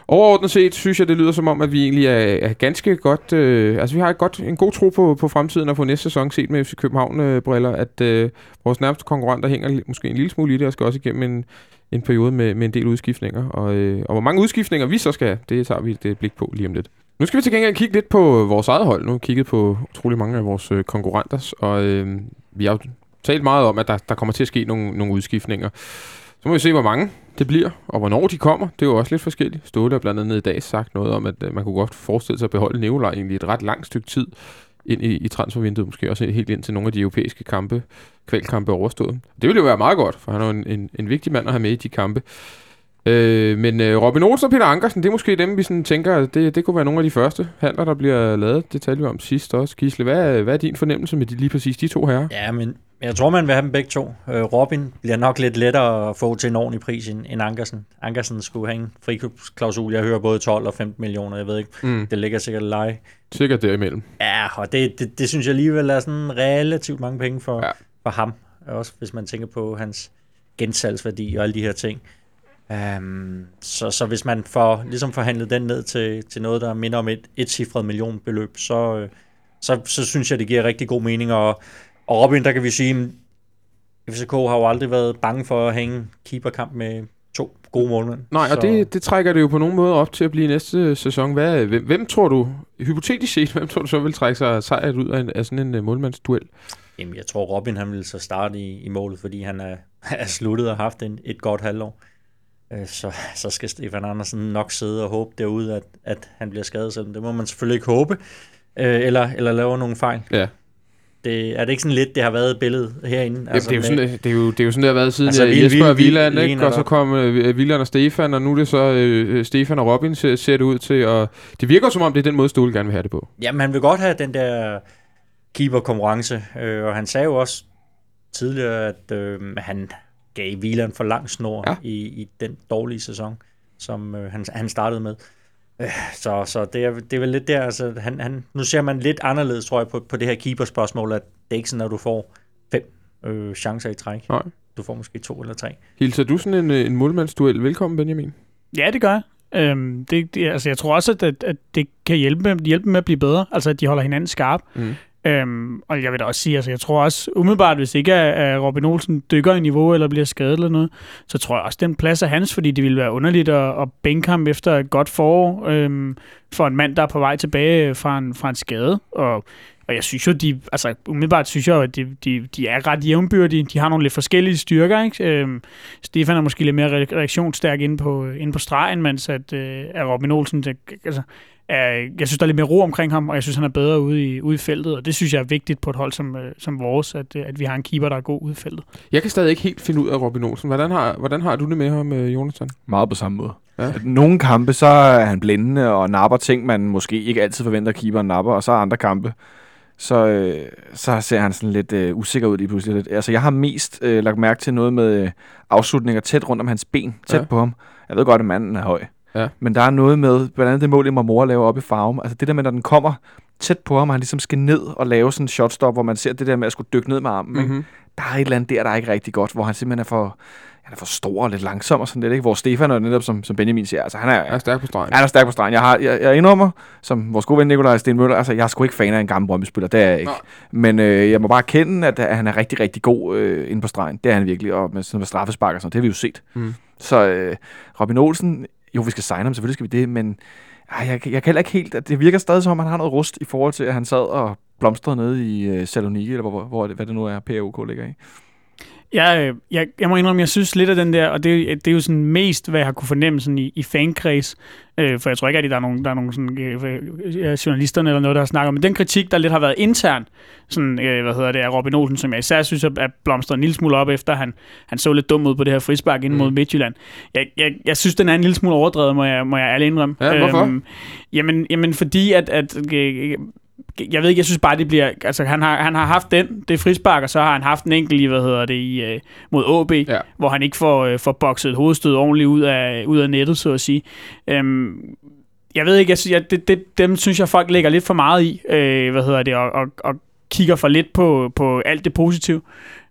Overordnet set synes jeg, det lyder som om, at vi egentlig er, er ganske godt... Øh, altså, vi har et godt, en god tro på, på fremtiden og på næste sæson set med FC København-briller, øh, at øh, vores nærmeste konkurrenter hænger måske en lille smule i det og skal også igennem en, en periode med, med en del udskiftninger. Og, øh, og hvor mange udskiftninger vi så skal have, det tager vi et blik på lige om lidt. Nu skal vi til gengæld kigge lidt på vores eget hold. Nu har vi kigget på utrolig mange af vores øh, konkurrenter, og øh, vi har jo talt meget om, at der, der kommer til at ske nogle, nogle udskiftninger. Så må vi se, hvor mange det bliver, og hvornår de kommer. Det er jo også lidt forskelligt. Ståle har blandt andet i dag sagt noget om, at øh, man kunne godt forestille sig at beholde Neolaj egentlig et ret langt stykke tid ind i, i transfervinduet, måske også helt ind til nogle af de europæiske kampe, kvalkampe overstået. Det ville jo være meget godt, for han er jo en, en, en vigtig mand at have med i de kampe. Øh, men øh, Robin Olsen og Peter Ankersen, det er måske dem, vi sådan tænker, det, det kunne være nogle af de første handler, der bliver lavet. Det talte vi om sidst også. Gisle, hvad, hvad er din fornemmelse med de, lige præcis de to herrer? Ja, men jeg tror, man vil have dem begge to. Øh, Robin bliver nok lidt lettere at få til en ordentlig pris end, Ankersen. Ankersen skulle have en frikøbsklausul. Jeg hører både 12 og 15 millioner, jeg ved ikke. Mm. Det ligger sikkert leje. Sikkert derimellem. Ja, og det, det, det synes jeg alligevel er sådan relativt mange penge for, Ja. ja. for ham. Også hvis man tænker på hans gensalgsværdi og alle de her ting. Um, så, så hvis man får ligesom forhandlet den ned til, til noget, der minder om et, et cifret millionbeløb, så, øh, så, så synes jeg, det giver rigtig god mening. Og, og Robin, der kan vi sige, at FCK har jo aldrig været bange for at hænge keeperkamp med to gode målmænd. Nej, og Så- det, det trækker det jo på nogen måde op til at blive næste sæson. Hvad, hvem, hvem tror du, hypotetisk set, hvem tror du så vil trække sig sejret ud af, en, af sådan en uh, målmandsduel? Jamen, jeg tror, Robin han ville så starte i, i målet, fordi han er, er sluttet og haft en, et godt halvår. Øh, Så, så skal Stefan Andersen nok sidde og håbe derude, at, at han bliver skadet, så det må man selvfølgelig ikke håbe, øh, eller, eller lave nogle fejl. Ja. Det, er det ikke sådan lidt, det har været billedet herinde? Altså, det, er jo sådan, det, er jo, det er jo sådan, det har været siden Altså, Vil- Jesper og Vil- Wieland, Vil- ikke? og så kom uh, Wieland og Stefan, og nu er det så uh, Stefan og Robin, ser, ser det ud til. Og det virker som om, det er den måde, Ståle gerne vil have det på. Jamen, han vil godt have den der keeper-konkurrence, øh, og han sagde jo også tidligere, at øh, han gav Wieland for lang snor ja. i, i den dårlige sæson, som øh, han, han startede med. Så så det, er, det er vel lidt der, altså, han, han, nu ser man lidt anderledes, tror jeg, på, på det her keeper-spørgsmål, at det er ikke sådan, at du får fem øh, chancer i træk. Nej. Du får måske to eller tre. Hilser du sådan en, øh, en målmandsduel velkommen, Benjamin? Ja, det gør jeg. Øhm, det, det, altså, jeg tror også, at, at, det kan hjælpe med, hjælpe med at blive bedre. Altså, at de holder hinanden skarp. Mm. Øhm, og jeg vil da også sige, altså, jeg tror også, umiddelbart, hvis ikke øh, at, Robin Olsen dykker i niveau eller bliver skadet eller noget, så tror jeg også, den plads er hans, fordi det ville være underligt at, at bænke ham efter et godt forår øhm, for en mand, der er på vej tilbage fra en, fra en skade. Og, og jeg synes jo, de, altså umiddelbart synes jeg at de, de, de er ret jævnbyrdige. De har nogle lidt forskellige styrker, ikke? Øhm, Stefan er måske lidt mere reaktionsstærk inde på, inde på stregen, mens at, øh, at Robin Olsen, det, altså, er, jeg synes, der er lidt mere ro omkring ham, og jeg synes, han er bedre ude i, ude i feltet, og det synes jeg er vigtigt på et hold som, øh, som vores, at, øh, at vi har en keeper, der er god ude i feltet. Jeg kan stadig ikke helt finde ud af Robin Olsen. Hvordan har, hvordan har du det med ham, øh, Jonathan? Meget på samme måde. Ja. Nogle kampe, så er han blændende og napper ting, man måske ikke altid forventer, at keeperen napper, og så andre kampe, så, øh, så ser han sådan lidt øh, usikker ud lige pludselig. Lidt. Altså, jeg har mest øh, lagt mærke til noget med øh, afslutninger tæt rundt om hans ben, tæt ja. på ham. Jeg ved godt, at manden er høj. Ja. Men der er noget med, blandt andet det mål, Marmora laver op i farven. Altså det der med, når den kommer tæt på ham, og han ligesom skal ned og lave sådan en shotstop, hvor man ser det der med at skulle dykke ned med armen. Mm-hmm. Mm-hmm. Der er et eller andet der, der er ikke rigtig godt, hvor han simpelthen er for, han er for stor og lidt langsom og sådan lidt. Ikke? Hvor Stefan er netop, som, som Benjamin siger, altså han er, Jeg er stærk på stregen. han er stærk på stregen. Jeg, har, jeg, jeg indrømmer, som vores gode ven Nikolaj Stenmøller, altså jeg er sgu ikke fan af en gammel Brøndby-spiller, det er jeg ikke. Nej. Men øh, jeg må bare kende, at, at han er rigtig, rigtig god øh, inde på stregen. Det er han virkelig, og med, sådan med straffespark og sådan det har vi jo set. Mm. Så øh, Robin Olsen, jo vi skal signe ham, selvfølgelig skal vi det, men ej, jeg, jeg kan heller ikke helt, at det virker stadig som om, han har noget rust i forhold til, at han sad og blomstrede nede i øh, Saloniki, eller hvor, hvor, hvor hvad det nu er, PAOK ligger i. Jeg, øh, jeg, jeg må indrømme, jeg synes lidt af den der, og det, er- det er jo sådan mest, hvad jeg har kunne fornemme sådan i, i fankreds, øh, for jeg tror ikke, at der er nogen, der er nogen sådan, øh, øh, journalisterne eller noget, der har snakket om, men den kritik, der lidt har været intern, sådan, øh, hvad hedder det, af Robin Olsen, som jeg især synes, at at blomstret en lille smule op, efter han, han så lidt dum ud på det her frispark ind mod Mm. Midtjylland. Jeg, jeg, jeg synes, den er en lille smule overdrevet, må jeg, må jeg ærligt indrømme. Ja, hvorfor? Øhm, jamen, jamen, fordi at, at øh, jeg ved ikke, jeg synes bare, det bliver... Altså, han har, han har haft den, det frispark, og så har han haft en enkelt i, hvad hedder det, i, øh, mod AB, Ja. hvor han ikke får, øh, får bokset et hovedstød ordentligt ud af, ud af nettet, så at sige. Øhm, jeg ved ikke, jeg, synes, jeg, det, det, dem synes jeg, folk lægger lidt for meget i, øh, hvad hedder det, og, og, og kigger for lidt på, på alt det positive.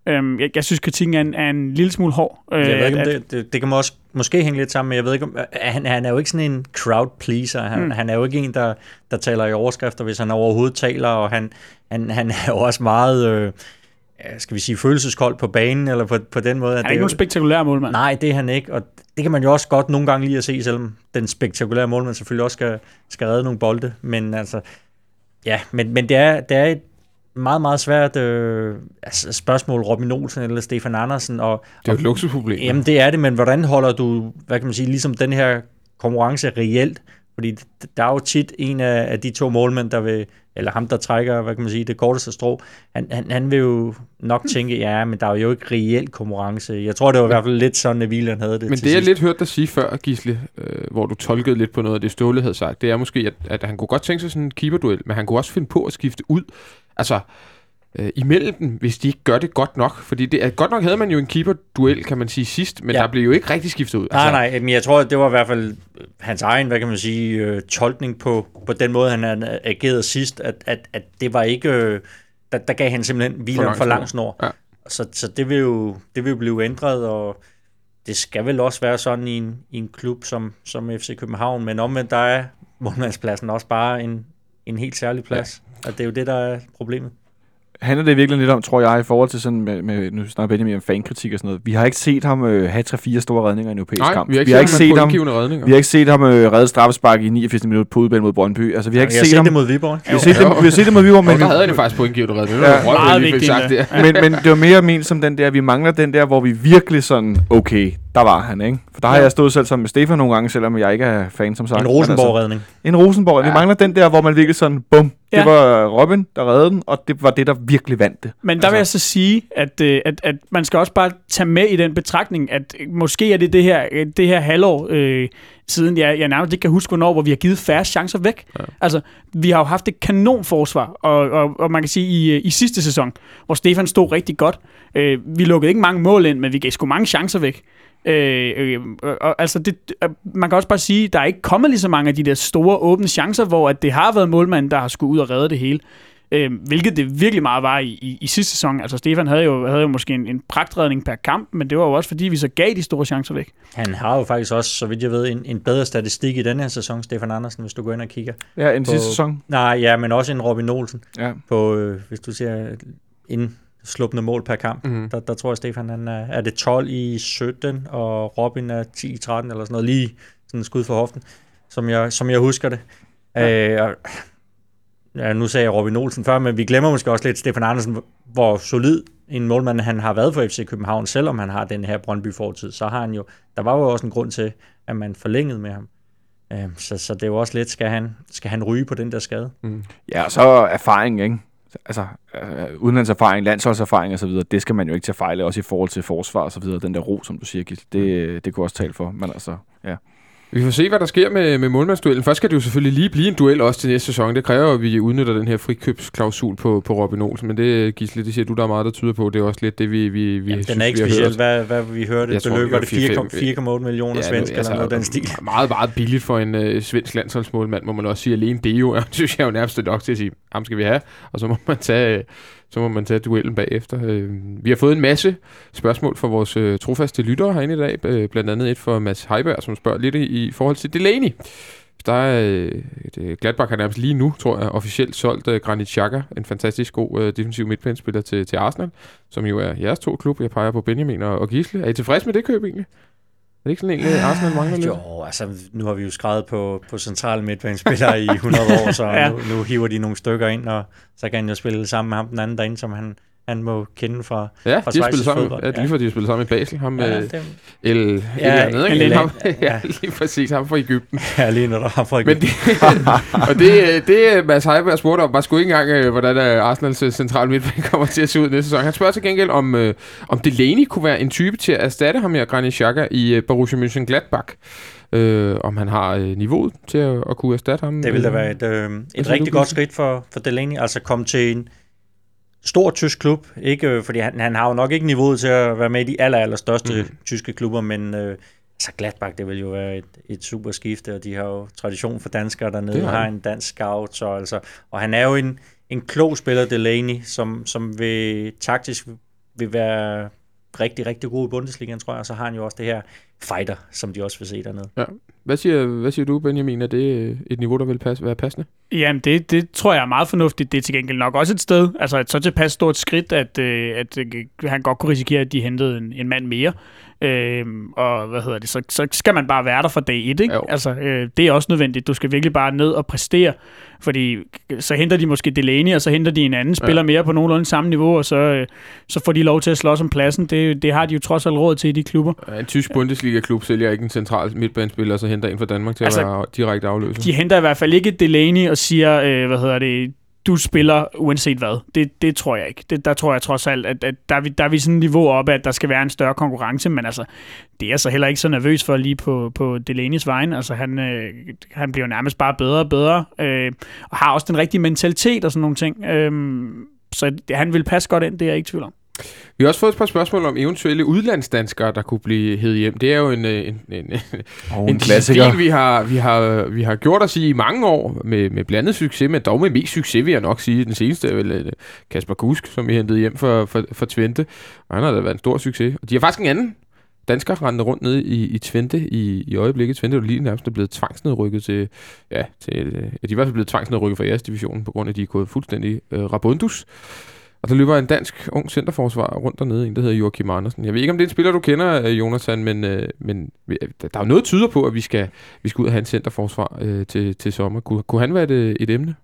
Øhm, jeg, jeg synes, kritikken er en, er en lille smule hård. Øh, Jeg ved ikke, at- det, det, det kan måske, måske hænge lidt sammen, men jeg ved ikke, om, han, han er jo ikke sådan en crowd pleaser. Han, Mm. han er jo ikke en, der, der taler i overskrifter, hvis han overhovedet taler, og han, han, han er jo også meget... Øh, skal vi sige, følelseskold på banen, eller på, på den måde. Han er ikke nogen spektakulær målmand. Nej, det er han ikke, og det kan man jo også godt nogle gange lige at se, selvom den spektakulære målmand selvfølgelig også skal, skal redde nogle bolde, men altså, ja, men, men det, er, det er et meget, meget svært øh, altså spørgsmål, Robin Olsen eller Stefan Andersen. Og, Det er jo et luksusproblem. Jamen, det er det, men hvordan holder du, hvad kan man sige, ligesom den her konkurrence reelt? Fordi der er jo tit en af, af de to målmænd, der vil, eller ham, der trækker, hvad kan man sige, det korteste strå, han, han, han vil jo nok tænke, ja, men der er jo ikke reelt konkurrence. Jeg tror, det var i hvert fald lidt sådan, at Wieland havde det Men det, jeg sidst. lidt hørt dig sige før, Gisle, øh, hvor du tolkede lidt på noget af det, Ståle havde sagt, det er måske, at, at han kunne godt tænke sig sådan en keeperduel, men han kunne også finde på at skifte ud. Altså, øh, imellem dem, hvis de ikke gør det godt nok. Fordi det, godt nok havde man jo en keeper-duel, kan man sige, sidst, men Ja. der blev jo ikke rigtig skiftet ud. Nej, nej, men jeg tror, det var i hvert fald hans egen, hvad kan man sige, øh, tolkning på, på den måde, han ageret sidst, at, at, at det var ikke, øh, der, der gav han simpelthen hvilen lang for lang snor. Ja. Så, så det, vil jo, det vil jo blive ændret, og det skal vel også være sådan i en, i en klub som, som FC København, men omvendt, der er målmandspladsen også bare en, en helt særlig plads. Og det er jo det, der er problemet. handler det virkelig lidt om, tror jeg, i forhold til sådan, med, med nu snakker Benjamin om fankritik og sådan noget. Vi har ikke set ham øh, have 3-4 store redninger i en europæisk nej, kamp. vi har ikke, vi har ikke set, ham, redninger. vi har ikke set ham øh, redde straffespark i 89 minutter på udbanen mod Brøndby. Altså, vi har ikke Jeg har set, set ham. det mod Viborg. Vi har set, det, vi har set det mod Viborg, men, Men der vi, havde han jo faktisk pointgivende redning. Ja. Det Meget vigtigt. det. men, men det var mere ment som den der, vi mangler den der, hvor vi virkelig sådan, okay, der var han, ikke? For der har Ja. jeg stået selv sammen med Stefan nogle gange, selvom jeg ikke er fan, som sagt. En Men Rosenborg-redning. Altså, en Rosenborg. Ja. Vi mangler den der, hvor man virkelig sådan, bum, det Ja. var Robin, der reddede den, og det var det, der virkelig vandt det. Men der vil jeg så sige, at, øh, at, at man skal også bare tage med i den betragtning, at øh, måske er det det her, øh, det her halvår øh, siden, jeg, jeg nærmest ikke kan huske, hvornår, hvor vi har givet færre chancer væk. Ja. Altså, vi har jo haft et kanonforsvar, og, og, og man kan sige, i, i sidste sæson, hvor Stefan stod rigtig godt, øh, vi lukkede ikke mange mål ind, men vi gav sgu mange chancer væk. Øh, øh, og, altså det, øh, man kan også bare sige, der er ikke kommet lige så mange af de der store åbne chancer, hvor at det har været målmanden, der har skulle ud og redde det hele. Øh, hvilket det virkelig meget var i, i, i sidste sæson. Altså Stefan havde jo, havde jo måske en, en pragtredning per kamp, men det var jo også fordi, vi så gav de store chancer væk. Han har jo faktisk også, så vidt jeg ved, en, en bedre statistik i den her sæson, Stefan Andersen, hvis du går ind og kigger. Ja, en På- sidste sæson. Nej, ja, men også en Robin Olsen. Ja. På, øh, hvis du ser indslupende mål per kamp, Mhm. der, der tror jeg, Stefan han er, er det 12 i 17, og Robin er 10 i 13, eller sådan noget, lige sådan en skud for hoften, som jeg, som jeg husker det. Ja. Øh, og, ja, nu sagde jeg Robin Olsen før, men vi glemmer måske også lidt Stefan Andersen, hvor solid en målmand han har været for FC København, selvom han har den her Brøndby fortid, så har han jo, der var jo også en grund til, at man forlængede med ham. Øh, så, så det er jo også lidt, skal han, skal han ryge på den der skade? Ja, og så erfaring, ikke? Altså, øh, udenlandserfaring, landsholdserfaring og så videre, det skal man jo ikke tage fejl af, også i forhold til forsvar og så videre. Den der ro, som du siger, Gil, det, det kunne også tale for. Men altså, ja. Vi får se, hvad der sker med, med målmandsduellen. Først skal det jo selvfølgelig lige blive en duel også til næste sæson. Det kræver, at vi udnytter den her frikøbsklausul på, på Robin Olsen. Men det, Gisle, det siger du, der er meget, der tyder på. Det er også lidt det, vi, vi, vi Jamen, synes, den er ikke specielt, hvad, hvad vi hørte. Jeg beløb var det 4,8 millioner ja, svensk, eller noget den stil. Meget, meget billigt for en øh, svensk landsholdsmålmand, må man også sige. Alene det jo, synes jeg jo nærmest nok til at sige, ham skal vi have. Og så må man tage, øh, så må man tage duellen bagefter. Øh, vi har fået en masse spørgsmål fra vores øh, trofaste lyttere herinde i dag. Øh, blandt andet et fra Mads Heiberg, som spørger lidt i, forhold til Delaney. Der er et, Gladbach har nærmest lige nu, tror jeg, officielt solgt Granit Xhaka, en fantastisk god defensiv midtbanespiller til, til Arsenal, som jo er jeres to klub. Jeg peger på Benjamin og, og Gisle. Er I tilfredse med det køb egentlig? Er det ikke sådan egentlig, Arsenal mangler lidt? Jo, altså nu har vi jo skrevet på, på centrale midtbanespillere i 100 år, så Ja. ja. nu, nu hiver de nogle stykker ind, og så kan han jo spille sammen med ham den anden derinde, som han, han må kende fra... Ja, fra de har spillet sammen. fodbold. Ja, lige for, de har spillet sammen i Basel. Ham Ja, med El... Ja? El- Ham, ja, lige præcis. Ham fra Ægypten. ja, lige når der har folk... Men det, og det, det Mads Heiberg spurgte om, var sgu ikke engang, øh, hvordan øh, Arsenals øh, central midtbane kommer til at se ud næste sæson. Han spørger til gengæld, om, øh, om Delaney kunne være en type til at erstatte ham her, Granit Xhaka, i øh, Borussia Mönchengladbach. Øh, om han har øh, niveauet til at, at kunne erstatte ham. Det ville da øh, være et, øh, et rigtig godt skridt for, for Delaney. Altså komme til en stor tysk klub. Ikke, øh, fordi han, han har jo nok ikke niveauet til at være med i de aller, aller største mm. tyske klubber, men øh, altså Gladbach, det vil jo være et, et super skifte, og de har jo tradition for danskere dernede, Det har har en dansk scout, så altså, og han er jo en, en klog spiller, Delaney, som, som vil taktisk vil være rigtig, rigtig god i Bundesligaen, tror jeg, og så har han jo også det her fighter, som de også vil se dernede. Hvad siger, hvad siger du, Benjamin? Er det øh, et niveau, der vil passe, være passende? Jamen, det, det tror jeg er meget fornuftigt. Det er til gengæld nok også et sted, altså et så tilpas stort skridt, at, øh, at øh, han godt kunne risikere, at de hentede en, en mand mere. Øh, og hvad hedder det, så, så skal man bare være der fra dag et, ikke? Jo. Altså, øh, det er også nødvendigt. Du skal virkelig bare ned og præstere, fordi så henter de måske Delaney, og så henter de en anden spiller mere på nogenlunde samme niveau, og så, øh, så får de lov til at slås om pladsen. Det, det har de jo trods alt råd til i de klubber. En tysk Bundesliga-klub sælger ikke en central midtbanespiller, og så henter en fra Danmark til Altså, at være direkte afløser. De henter i hvert fald ikke Delaney og siger, øh, hvad hedder det, du spiller uanset hvad. Det, det tror jeg ikke. Det, der tror jeg trods alt, at, at der, er vi, der er vi sådan et niveau op, at der skal være en større konkurrence, men altså, det er jeg så heller ikke så nervøs for lige på, på Delaney's vejen. Altså, han, øh, han bliver nærmest bare bedre og bedre, øh, og har også den rigtige mentalitet og sådan nogle ting. Øh, så han vil passe godt ind, det er jeg ikke tvivl om. Vi har også fået et par spørgsmål om eventuelle udlandsdanskere, der kunne blive hed hjem. Det er jo en, øh, en, en, Og en disciplin, vi har, vi, har, vi har gjort os i i mange år med, med blandet succes, men dog med mest succes, vil jeg nok sige. Den seneste er vel øh, Kasper Kusk, som vi hentede hjem for, for, for Twente. Og han har da været en stor succes. Og de har faktisk en anden dansker rendende rundt nede i, i Twente i, i øjeblikket. Twente er lige nærmest blevet tvangsnedrykket til, ja, til, øh, ja, de er i hvert fald blevet tvangsnedrykket fra jeres division, på grund af, at de er gået fuldstændig øh, rabundus. Og der løber en dansk ung centerforsvar rundt dernede, en der hedder Joachim Andersen. Jeg ved ikke, om det er en spiller, du kender, øh, Jonathan, men, øh, men øh, der er jo noget, der tyder på, at vi skal, vi skal ud og have en centerforsvar øh, til, til sommer. Kunne, kunne han være et, øh, et emne?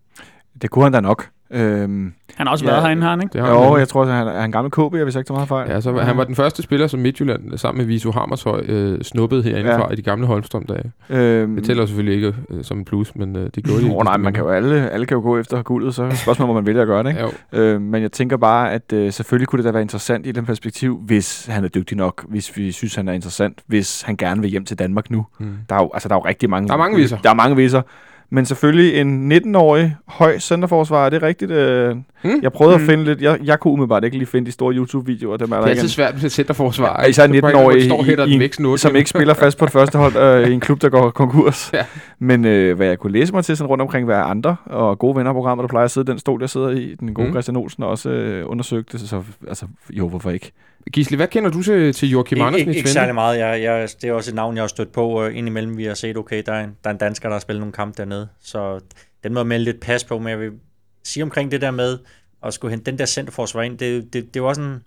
Det kunne han da nok. Øhm, Han har også Ja, været herinde, har han ikke? Det har jo, han, jeg tror, at han er en gammel KB, hvis jeg ikke tager meget fejl. Ja, så han var den første spiller, som Midtjylland sammen med Viso Hammershøj øh, snuppede herindefra ja. I de gamle Holmstrøm-dage. Øhm, Det tæller selvfølgelig ikke øh, som en plus, men øh, det gjorde de. Åh, nej, man kan jo alle, alle kan jo gå efter guldet, så spørgsmålet, hvor man vælger at gøre det. Ikke? Ja, jo. Øh, men jeg tænker bare, at øh, selvfølgelig kunne det da være interessant i den perspektiv, hvis han er dygtig nok, hvis vi synes, han er interessant, hvis han gerne vil hjem til Danmark nu. Mm. Der er jo, altså, der er jo rigtig mange... Der er mange viser. Der er mange viser. Men selvfølgelig en 19-årig høj centerforsvar, er det rigtigt? Øh, Mm. Jeg prøvede Mm. at finde lidt... Jeg, jeg kunne umiddelbart ikke lige finde de store YouTube-videoer, dem er Det der er ikke altid svært med et centerforsvar. Ja, især ikke? Det er bare 19-årige ikke, hvor de står og hætter i- den i- væk sådan otte som gange. ikke spiller fast på et første hold øh, i en klub, der går konkurs. Ja. Men øh, hvad jeg kunne læse mig til sådan rundt omkring, hvad andre og gode vennerprogrammer, der plejer at sidde den stol, jeg sidder i, den gode Mm. Christian Olsen også øh, undersøgte, så altså, jo, hvorfor ikke? Gisle, hvad kender du til, til Joachim Ikke, Andersen ikke, i ikke Twente? særlig meget. Jeg, jeg, det er også et navn, jeg har stødt på uh, indimellem. Vi har set, okay, der er, en, der er en dansker, der har spillet nogle kampe dernede. Så den må melde lidt pas på, men jeg vil sige omkring det der med at skulle hente den der centerforsvar ind. Det, det, det også en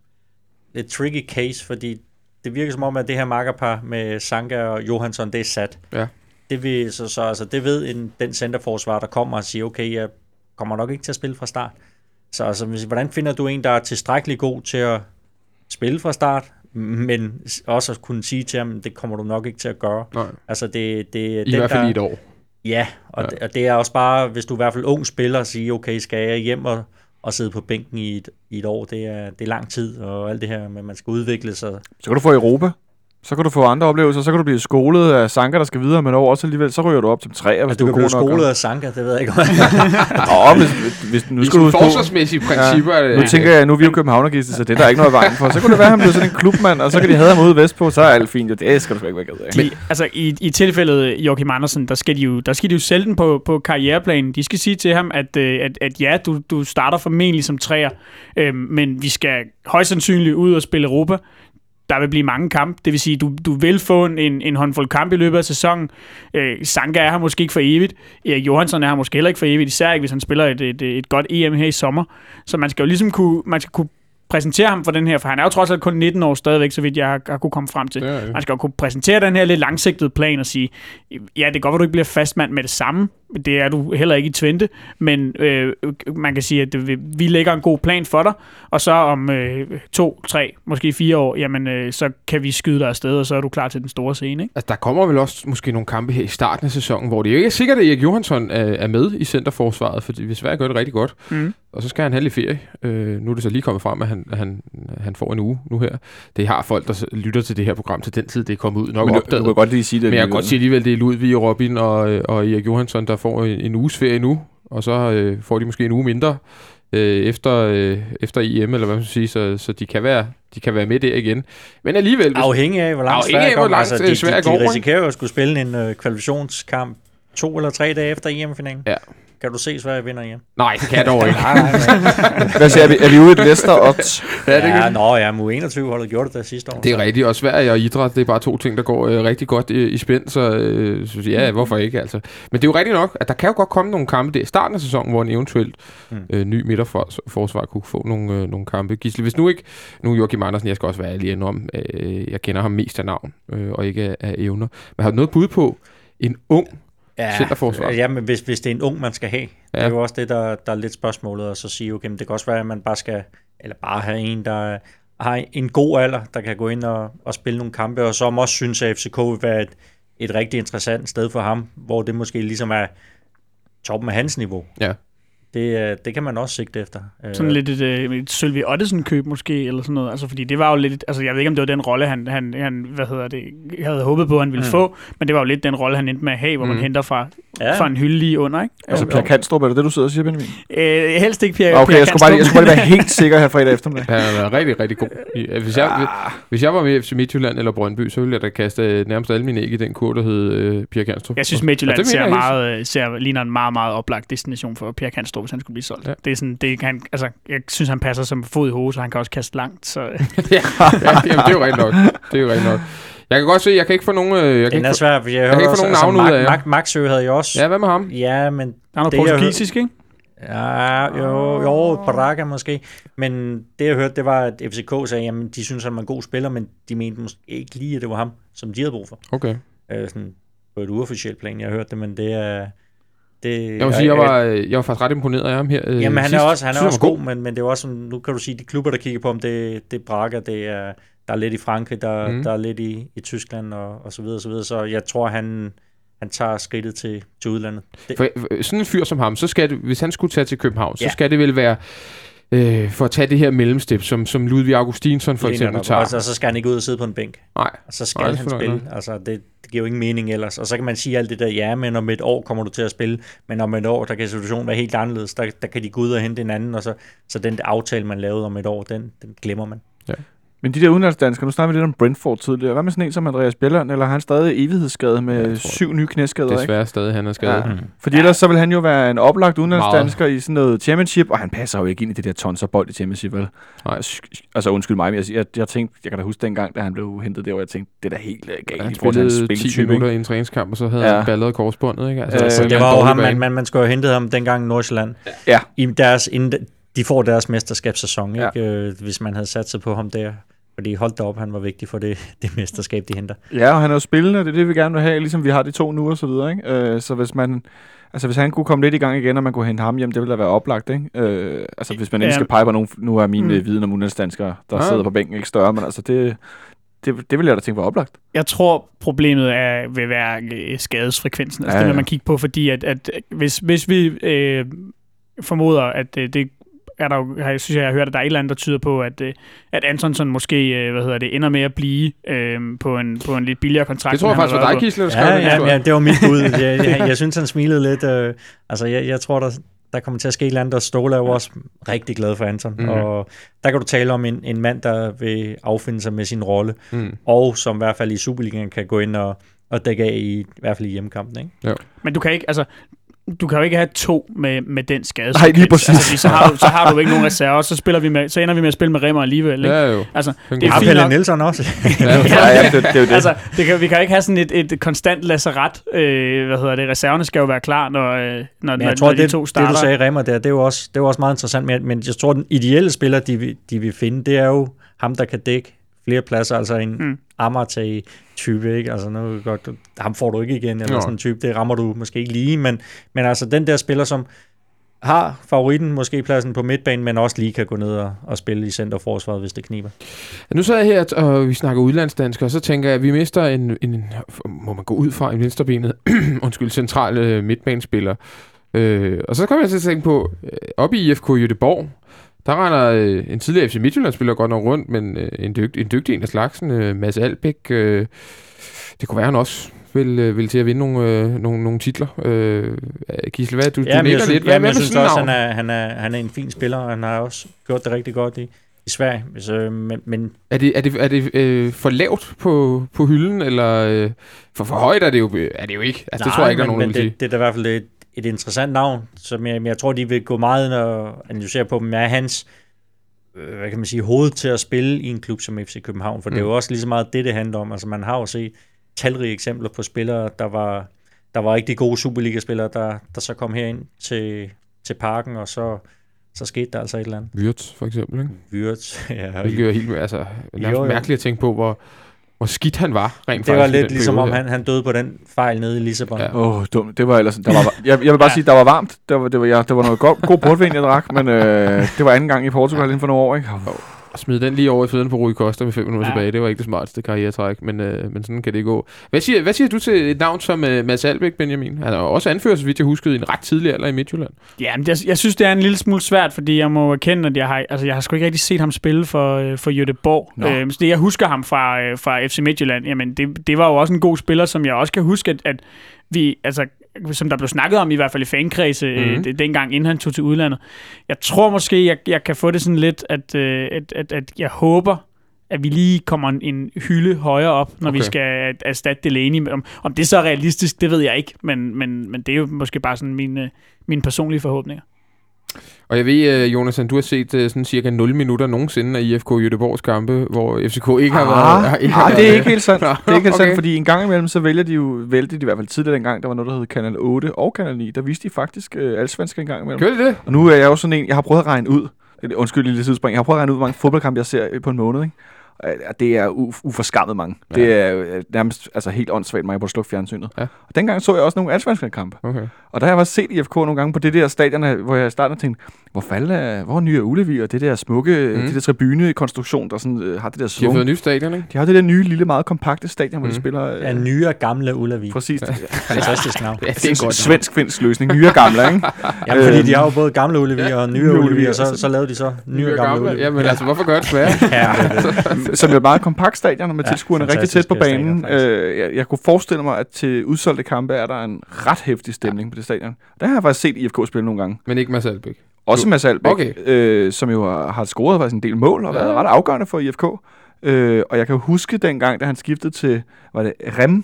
lidt tricky case, fordi det virker som om, at det her makkerpar med Sanka og Johansson, det er sat. Ja. Det, vil, så, så, altså, det ved en, den centerforsvar, der kommer og siger, okay, jeg kommer nok ikke til at spille fra start. Så altså, hvis- hvordan finder du en, der er tilstrækkelig god til at spille fra start, men også at kunne sige til ham, det kommer du nok ikke til at gøre. Nej, Altså det, det i den, hvert fald der, i et år. Ja, og, Ja. Det, og det er også bare, hvis du er i hvert fald ung spiller, at sige, okay, skal jeg hjem og, og sidde på bænken i et, i et år, det er, det er lang tid, og alt det her, men man skal udvikle sig. Så kan du få Europa. Så kan du få andre oplevelser. Så kan du blive skolet af Sanka, der skal videre, men over også alligevel, så ryger du op til tre, hvis At du, du, kan er blive skolet af Sanka, det ved jeg ikke. Nå, hvis, hvis, nu skal du forsvarsmæssige principper... er det- nu tænker jeg, nu er vi jo københavnergister, så det er der ikke noget i vejen for. Så kunne det være, at han blev sådan en klubmand, og så kan de have ham ude vestpå, så er alt fint. Jo, det skal du sgu ikke være ked af. Altså i, i tilfældet Joachim Andersen, der skal de jo, der skal de jo sælge den på, på karriereplanen. De skal sige til ham, at, øh, at, at ja, du, du starter formentlig som træer, øh, men vi skal højst sandsynligt ud og spille Europa. Der vil blive mange kampe. Det vil sige, du, du vil få en, en, håndfuld kampe i løbet af sæsonen. Øh, Sanka er her måske ikke for evigt. Erik Johansson er her måske heller ikke for evigt, især ikke, hvis han spiller et, et, et godt EM her i sommer. Så man skal jo ligesom kunne, man skal kunne præsentere ham for den her, for han er jo trods alt kun 19 år stadigvæk, så vidt jeg har, har kunne komme frem til. Er det. Man skal jo kunne præsentere den her lidt langsigtede plan og sige, ja, det er godt, at du ikke bliver fastmand med det samme. Det er du heller ikke i Twente, men øh, man kan sige, at vi lægger en god plan for dig, og så om øh, to, tre, måske fire år, jamen, øh, så kan vi skyde dig afsted, og så er du klar til den store scene. Ikke? Altså, der kommer vel også måske nogle kampe her i starten af sæsonen, hvor det jo ikke er sikkert, at Erik Johansson er, er med i centerforsvaret, fordi vi Sverige gør det rigtig godt. Mm. Og så skal han have lidt ferie. Øh, nu er det så lige kommet frem, at han, han, han får en uge nu her. Det har folk, der lytter til det her program til den tid, det er kommet ud nok Men du, opdaget. du kan godt lige sige det. Men jeg kan godt sige alligevel, det er Ludvig, Robin og, og Erik Johansson, der får en, en uges ferie nu, og så øh, får de måske en uge mindre øh, efter, øh, efter EM, eller hvad man skal sige, så, så de, kan være, de kan være med der igen. Men alligevel, Afhængig af, hvor langt Afhængig af, Sverige hvor kommer. langt, Altså, øh, de, Sverige de, går, de ikke? risikerer jo at skulle spille en øh, kvalifikationskamp to eller tre dage efter EM-finalen. Kan du se Sverige vinder igen? Nej, det kan jeg dog ikke. Nej, nej, nej. Hvad siger vi? Er vi ude i et Leicester odds? Ja, det, ja, nå, ja, U21 holdet gjorde det der sidste år. det er rigtigt, og Sverige og idræt, det er bare to ting, der går øh, rigtig godt i, i spænd, så, øh, så ja, hvorfor ikke altså. Men det er jo rigtigt nok, at der kan jo godt komme nogle kampe der i starten af sæsonen, hvor en eventuelt Mm. øh, ny midterforsvar kunne få nogle, øh, nogle kampe. Gisle, hvis nu ikke, nu er Joachim Andersen, jeg skal også være ærlig om, øh, jeg kender ham mest af navn, øh, og ikke af, af evner. Men har du noget bud på en ung ja, centerforsvar. Ja, men hvis, hvis det er en ung, man skal have, ja. det er jo også det, der, der er lidt spørgsmålet, og så sige, okay, men det kan også være, at man bare skal, eller bare have en, der har en god alder, der kan gå ind og, og spille nogle kampe, og som også synes, at FCK vil være et, et rigtig interessant sted for ham, hvor det måske ligesom er toppen af hans niveau. Ja. Det, øh, det kan man også sigte efter. Sådan Øh, lidt et, øh, et Sølvi Ottesen-køb måske, eller sådan noget. Altså, fordi det var jo lidt... Altså, jeg ved ikke, om det var den rolle, han, han, han hvad hedder det, havde håbet på, han ville Mm. få, men det var jo lidt den rolle, han endte med at have, hvor mm. Mm. man henter fra, Ja. ja. fra en hylde lige under, ikke? Altså, jo. Kanstrup, er det det, du sidder og siger, Benjamin? Øh, helst ikke Pierre, Okay, Pierre jeg skulle, bare, lige- jeg skulle bare være helt sikker her fredag eftermiddag. Han har været rigtig, rigtig god. Hvis jeg, hvis jeg var med i FC Midtjylland eller Brøndby, så ville jeg da kaste nærmest alle mine æg i den kur, der hed øh, Pia Kanstrup. Jeg synes, Midtjylland mener ser, meget, ser, ligner en meget, meget oplagt destination for Pierre Kanstrup, hvis han skulle blive solgt. Ja. Ja. Det er sådan, det kan, altså, jeg synes, han passer som fod i hovedet, så han kan også kaste langt. Så, ja, jamen, det er jo rigtigt nok. Det er jo rigtigt nok. Jeg kan godt se, jeg kan ikke få nogen... Øh, jeg kan ikke er få, svær, for jeg, kan hørte ikke få nogen altså, navne ud af Max, jer. Max, havde jeg også. ja, hvad med ham? ja men der er noget Det, jeg portugisisk, ikke? Ja, jo, jo, Braga måske. Men det jeg hørte, det var, at FCK sagde, jamen de synes, han var en god spiller, men de mente måske ikke lige, at det var ham, som de havde brug for. Okay. Øh, sådan på et uofficielt plan, jeg har hørt det, men det er... Det, Jeg må sige, jeg var, øh, jeg var faktisk ret imponeret af ham her øh, Jamen han sidst. er også, han er Synes, også god, men, men det er også sådan, nu kan du sige, de klubber, der kigger på ham, det, det er Braga, det er, der er lidt i Frankrig, der, mm. der er lidt i, i Tyskland og, og så videre, og så videre. Så jeg tror, han, han tager skridtet til, til udlandet. Det, For, for sådan en fyr som ham, så skal det, hvis han skulle tage til København, så Ja. skal det vel være øh, for at tage det her mellemstep, som, som Ludvig Augustinsson for lige eksempel tager. og så, så skal han ikke ud og sidde på en bænk. Nej, Og så skal Nej, han spille. Altså, det, det giver jo ingen mening ellers. Og så kan man sige alt det der, ja, men om et år kommer du til at spille, men om et år, der kan situationen være helt anderledes. Der, der kan de gå ud og hente en anden, og så, så den aftale, man lavede om et år, den, den glemmer man. Men de der udenlandsdanskere, nu snakker vi lidt om Brentford tidligere. Hvad med sådan en som Andreas Bjelland, eller har han stadig evighedsskade med Ja, ja, syv nye knæskader, ikke? desværre stadig, han er skadet. Ja. Ja. Fordi ellers så vil han jo være en oplagt udenlandsdansker i sådan noget championship, og han passer jo ikke ind i det der tonserbold i championship, vel? Nej. Altså undskyld mig, men jeg, jeg, jeg tænkte, jeg kan da huske dengang, da han blev hentet der, hvor jeg tænkte, det er da helt øh, galt Han til hans spillede 10 spiltype, minutter ikke? i en træningskamp, og så havde Ja. ja. han ballet korsbåndet. Ikke? Altså, Øh, Det var jo ham, man, man, man skulle have hentet ham dengang i Nordsjælland. Ja. I deres, inden de får deres mesterskabssæson, Ja. ikke? Øh, hvis man havde satset på ham der. Fordi hold da op, han var vigtig for det, det mesterskab, de henter. Ja, og han er jo spillende, og det er det, vi gerne vil have, ligesom vi har de to nu og så videre, ikke? Øh, så hvis man... Altså, hvis han kunne komme lidt i gang igen, og man kunne hente ham hjem, det ville da være oplagt, ikke? Øh, altså, hvis man endelig Ja. skal pege på nogen... Nu er min Mm. mm. viden om udenlandsdanskere, der Ja. ja. sidder på bænken, ikke større, men altså, det, det, det vil jeg da tænke var oplagt. Jeg tror, problemet er, vil være øh, skadesfrekvensen. Altså, Ja, det vil ja. man kigge på, fordi at, at hvis, hvis vi øh, formoder, at øh, det er der jo, jeg synes, jeg har hørt, at der er et eller andet, der tyder på, at, øh, at Antonsson måske øh, hvad hedder det, ender med at blive øh, på, en, på en lidt billigere kontrakt. Det tror jeg faktisk var dig. Gisle, der Ja, ja, ja, det var mit bud. Jeg, jeg, jeg synes, han smilede lidt. Øh, altså, jeg, jeg tror, der, der kommer til at ske et eller andet, og Ståle er jo også rigtig glad for Anton. Mhm. Mm. Og der kan du tale om en, en mand, der vil affinde sig med sin rolle, Mm. og som i hvert fald i Superligaen kan gå ind og, og dække af i, i hvert fald i hjemmekampen. Ikke? Men du kan ikke, altså, du kan jo ikke have to med, med den skade. Nej, lige præcis. Altså, så, har du, så har du ikke nogen reserver, så, spiller vi med, så ender vi med at spille med Remmer alligevel. Ikke? Ja, jo. Altså, Det det er Har fint Pelle. Nielsen også? Ja, Ja, ja, det, det er jo det. altså, det kan, vi kan ikke have sådan et, et konstant lasseret. Øh, hvad hedder det? Reserverne skal jo være klar, når, øh, når, Men når, jeg tror, når de det, to det starter. du sagde, Remmer, der, det er jo også, det er jo også meget interessant, men, men jeg tror, den ideelle spiller, de, vil- de vil finde, det er jo ham, der kan dække flere pladser, altså en Mm. Mm. Amartey-type, ikke? Altså, nu godt, ham får du ikke igen, eller Nå. sådan en type, det rammer du måske ikke lige, men, men altså den der spiller, som har favoritten, måske pladsen på midtbanen, men også lige kan gå ned og, og spille i centerforsvaret, hvis det kniber. Nu sidder jeg her, og vi snakker udlandsdanskere, og så tænker jeg, at vi mister en, en må man gå ud fra, en venstrebenet, undskyld, central øh, midtbanespiller. Øh, og så kommer jeg til at tænke på, øh, oppe i IFK Jødeborg, der render øh, en tidligere FC Midtjylland-spiller godt nok rundt, men øh, en, dygt, en dygtig en af slagsen, øh, Mads Albæk, øh, det kunne være, han også vil, øh, vil til at vinde nogle, øh, nogle, nogle titler. Øh, Gisle, hvad du, du Ja, jeg nikker lidt. Hvad, ja, hvad jeg synes også, han er, han, er, han er en fin spiller, og han har også gjort det rigtig godt i, i Sverige. Så, men, men Er det, er det, er det øh, for lavt på, på hylden, eller øh, for for højt er det jo, er det jo ikke? Altså, det tror jeg ikke, der er men, nogen, der men sige. det, det er i hvert fald det, et interessant navn, som jeg, jeg tror, de vil gå meget og analysere på, men er hans øh, hvad kan man sige, hoved til at spille i en klub som FC København, for mm. det er jo også lige så meget det, det handler om. Altså man har jo set talrige eksempler på spillere, der var, der var rigtig gode Superliga-spillere, der, der så kom herind til, til parken, og så, så skete der altså et eller andet. Wirtz, for eksempel, ikke? Wirtz, ja. Hvilket er helt altså, Jo, jo. mærkeligt at tænke på, hvor, hvor skidt han var, rent Det var faktisk. lidt ligesom om, han, han døde på den fejl nede i Lissabon. Ja. Ja. Åh, oh, dumt. Det var ellers... Der var, jeg, jeg vil bare Ja. sige, der var varmt. Der var, det, var, ja, det var noget god, god portvin, jeg drak, men øh, det var anden gang i Portugal inden for nogle år, ikke? her. Smid den lige over i fødderne på Rui Costa med fem minutter Ja. tilbage. Det var ikke det smarteste karrieretræk, men, øh, men sådan kan det gå. Hvad siger, hvad siger du til et navn som øh, Mads Albeck, Benjamin? Han er også anført, så vidt jeg huskede, i en ret tidlig alder i Midtjylland. Ja, men jeg, jeg synes, det er en lille smule svært, fordi jeg må erkende, at jeg har, altså, jeg har sgu ikke rigtig set ham spille for, øh, for Göteborg. Nå. Øhm, så det, jeg husker ham fra, øh, fra FC Midtjylland, jamen, det, det var jo også en god spiller, som jeg også kan huske, at, at vi, altså, som der blev snakket om, i hvert fald i fankredse, Mhm. mm-hmm. øh, dengang, inden han tog til udlandet. Jeg tror måske, jeg, jeg kan få det sådan lidt, at, øh, at, at, at jeg håber, at vi lige kommer en, en hylde højere op, når okay. vi skal erstatte Delaney. Om, om det så er realistisk, det ved jeg ikke, men, men, men det er jo måske bare sådan mine, mine personlige forhåbninger. Og jeg ved, øh, Jonas, du har set øh, sådan cirka 0 minutter nogensinde af IFK Göteborgs kampe, hvor FCK ikke har været... har- ah, det er ikke helt sandt. Det er ikke helt okay. sandt, fordi en gang imellem, så vælger de jo, vælgte de i hvert fald tidligere dengang, der var noget, der hed Kanal 8 og Kanal 9. Der viste de faktisk øh, alsvensker en gang imellem. Gør det det? Og nu er jeg jo sådan en, jeg har prøvet at regne ud, det undskyld lille sidespring, jeg har prøvet at regne ud, hvor mange fodboldkampe jeg ser øh, på en måned, ikke? Og det er u- uforskammet mange. Ja. Det er øh, nærmest altså, helt åndssvagt, man kan slukke fjernsynet. Ja. Og dengang så jeg også nogle alsvenske kampe. Okay. Og der har jeg også set IFK nogle gange på det der stadion, hvor jeg i starten tænkte, hvor fanden er, hvor er nye Ulevi, og det der smukke, Mm. mm. det der tribunekonstruktion, der sådan, øh, har det der De har svung. fået et nyt stadion, ikke? De har det der nye, lille, meget kompakte stadion, hvor Mm. de spiller... Øh, Af nye gamle Ullavi. Præcis. Ja. Fantastisk navn. Ja, det er er en godt. svensk-finsk løsning. Nye og gamle, ikke? Jamen, fordi de har jo både gamle Ullavi ja, og nye nye Ullavi, og så, altså. så lavede de så nye og gamle Ullavi. Jamen altså, hvorfor gør det svært? Ja, som jo er et meget kompakt stadion, med Ja, tilskuerne rigtig tæt på banen. Øh, jeg, jeg kunne forestille mig, at til udsolgte kampe er der en ret hæftig stemning på det stadion. Der har jeg faktisk set IFK spille nogle gange. Men ikke Mads Albeck. Også. Mads Albeck, Okay. øh, som jo har, har scoret faktisk en del mål og Ja. været ret afgørende for IFK. Øh, og jeg kan huske dengang, da han skiftede til, var det Rem?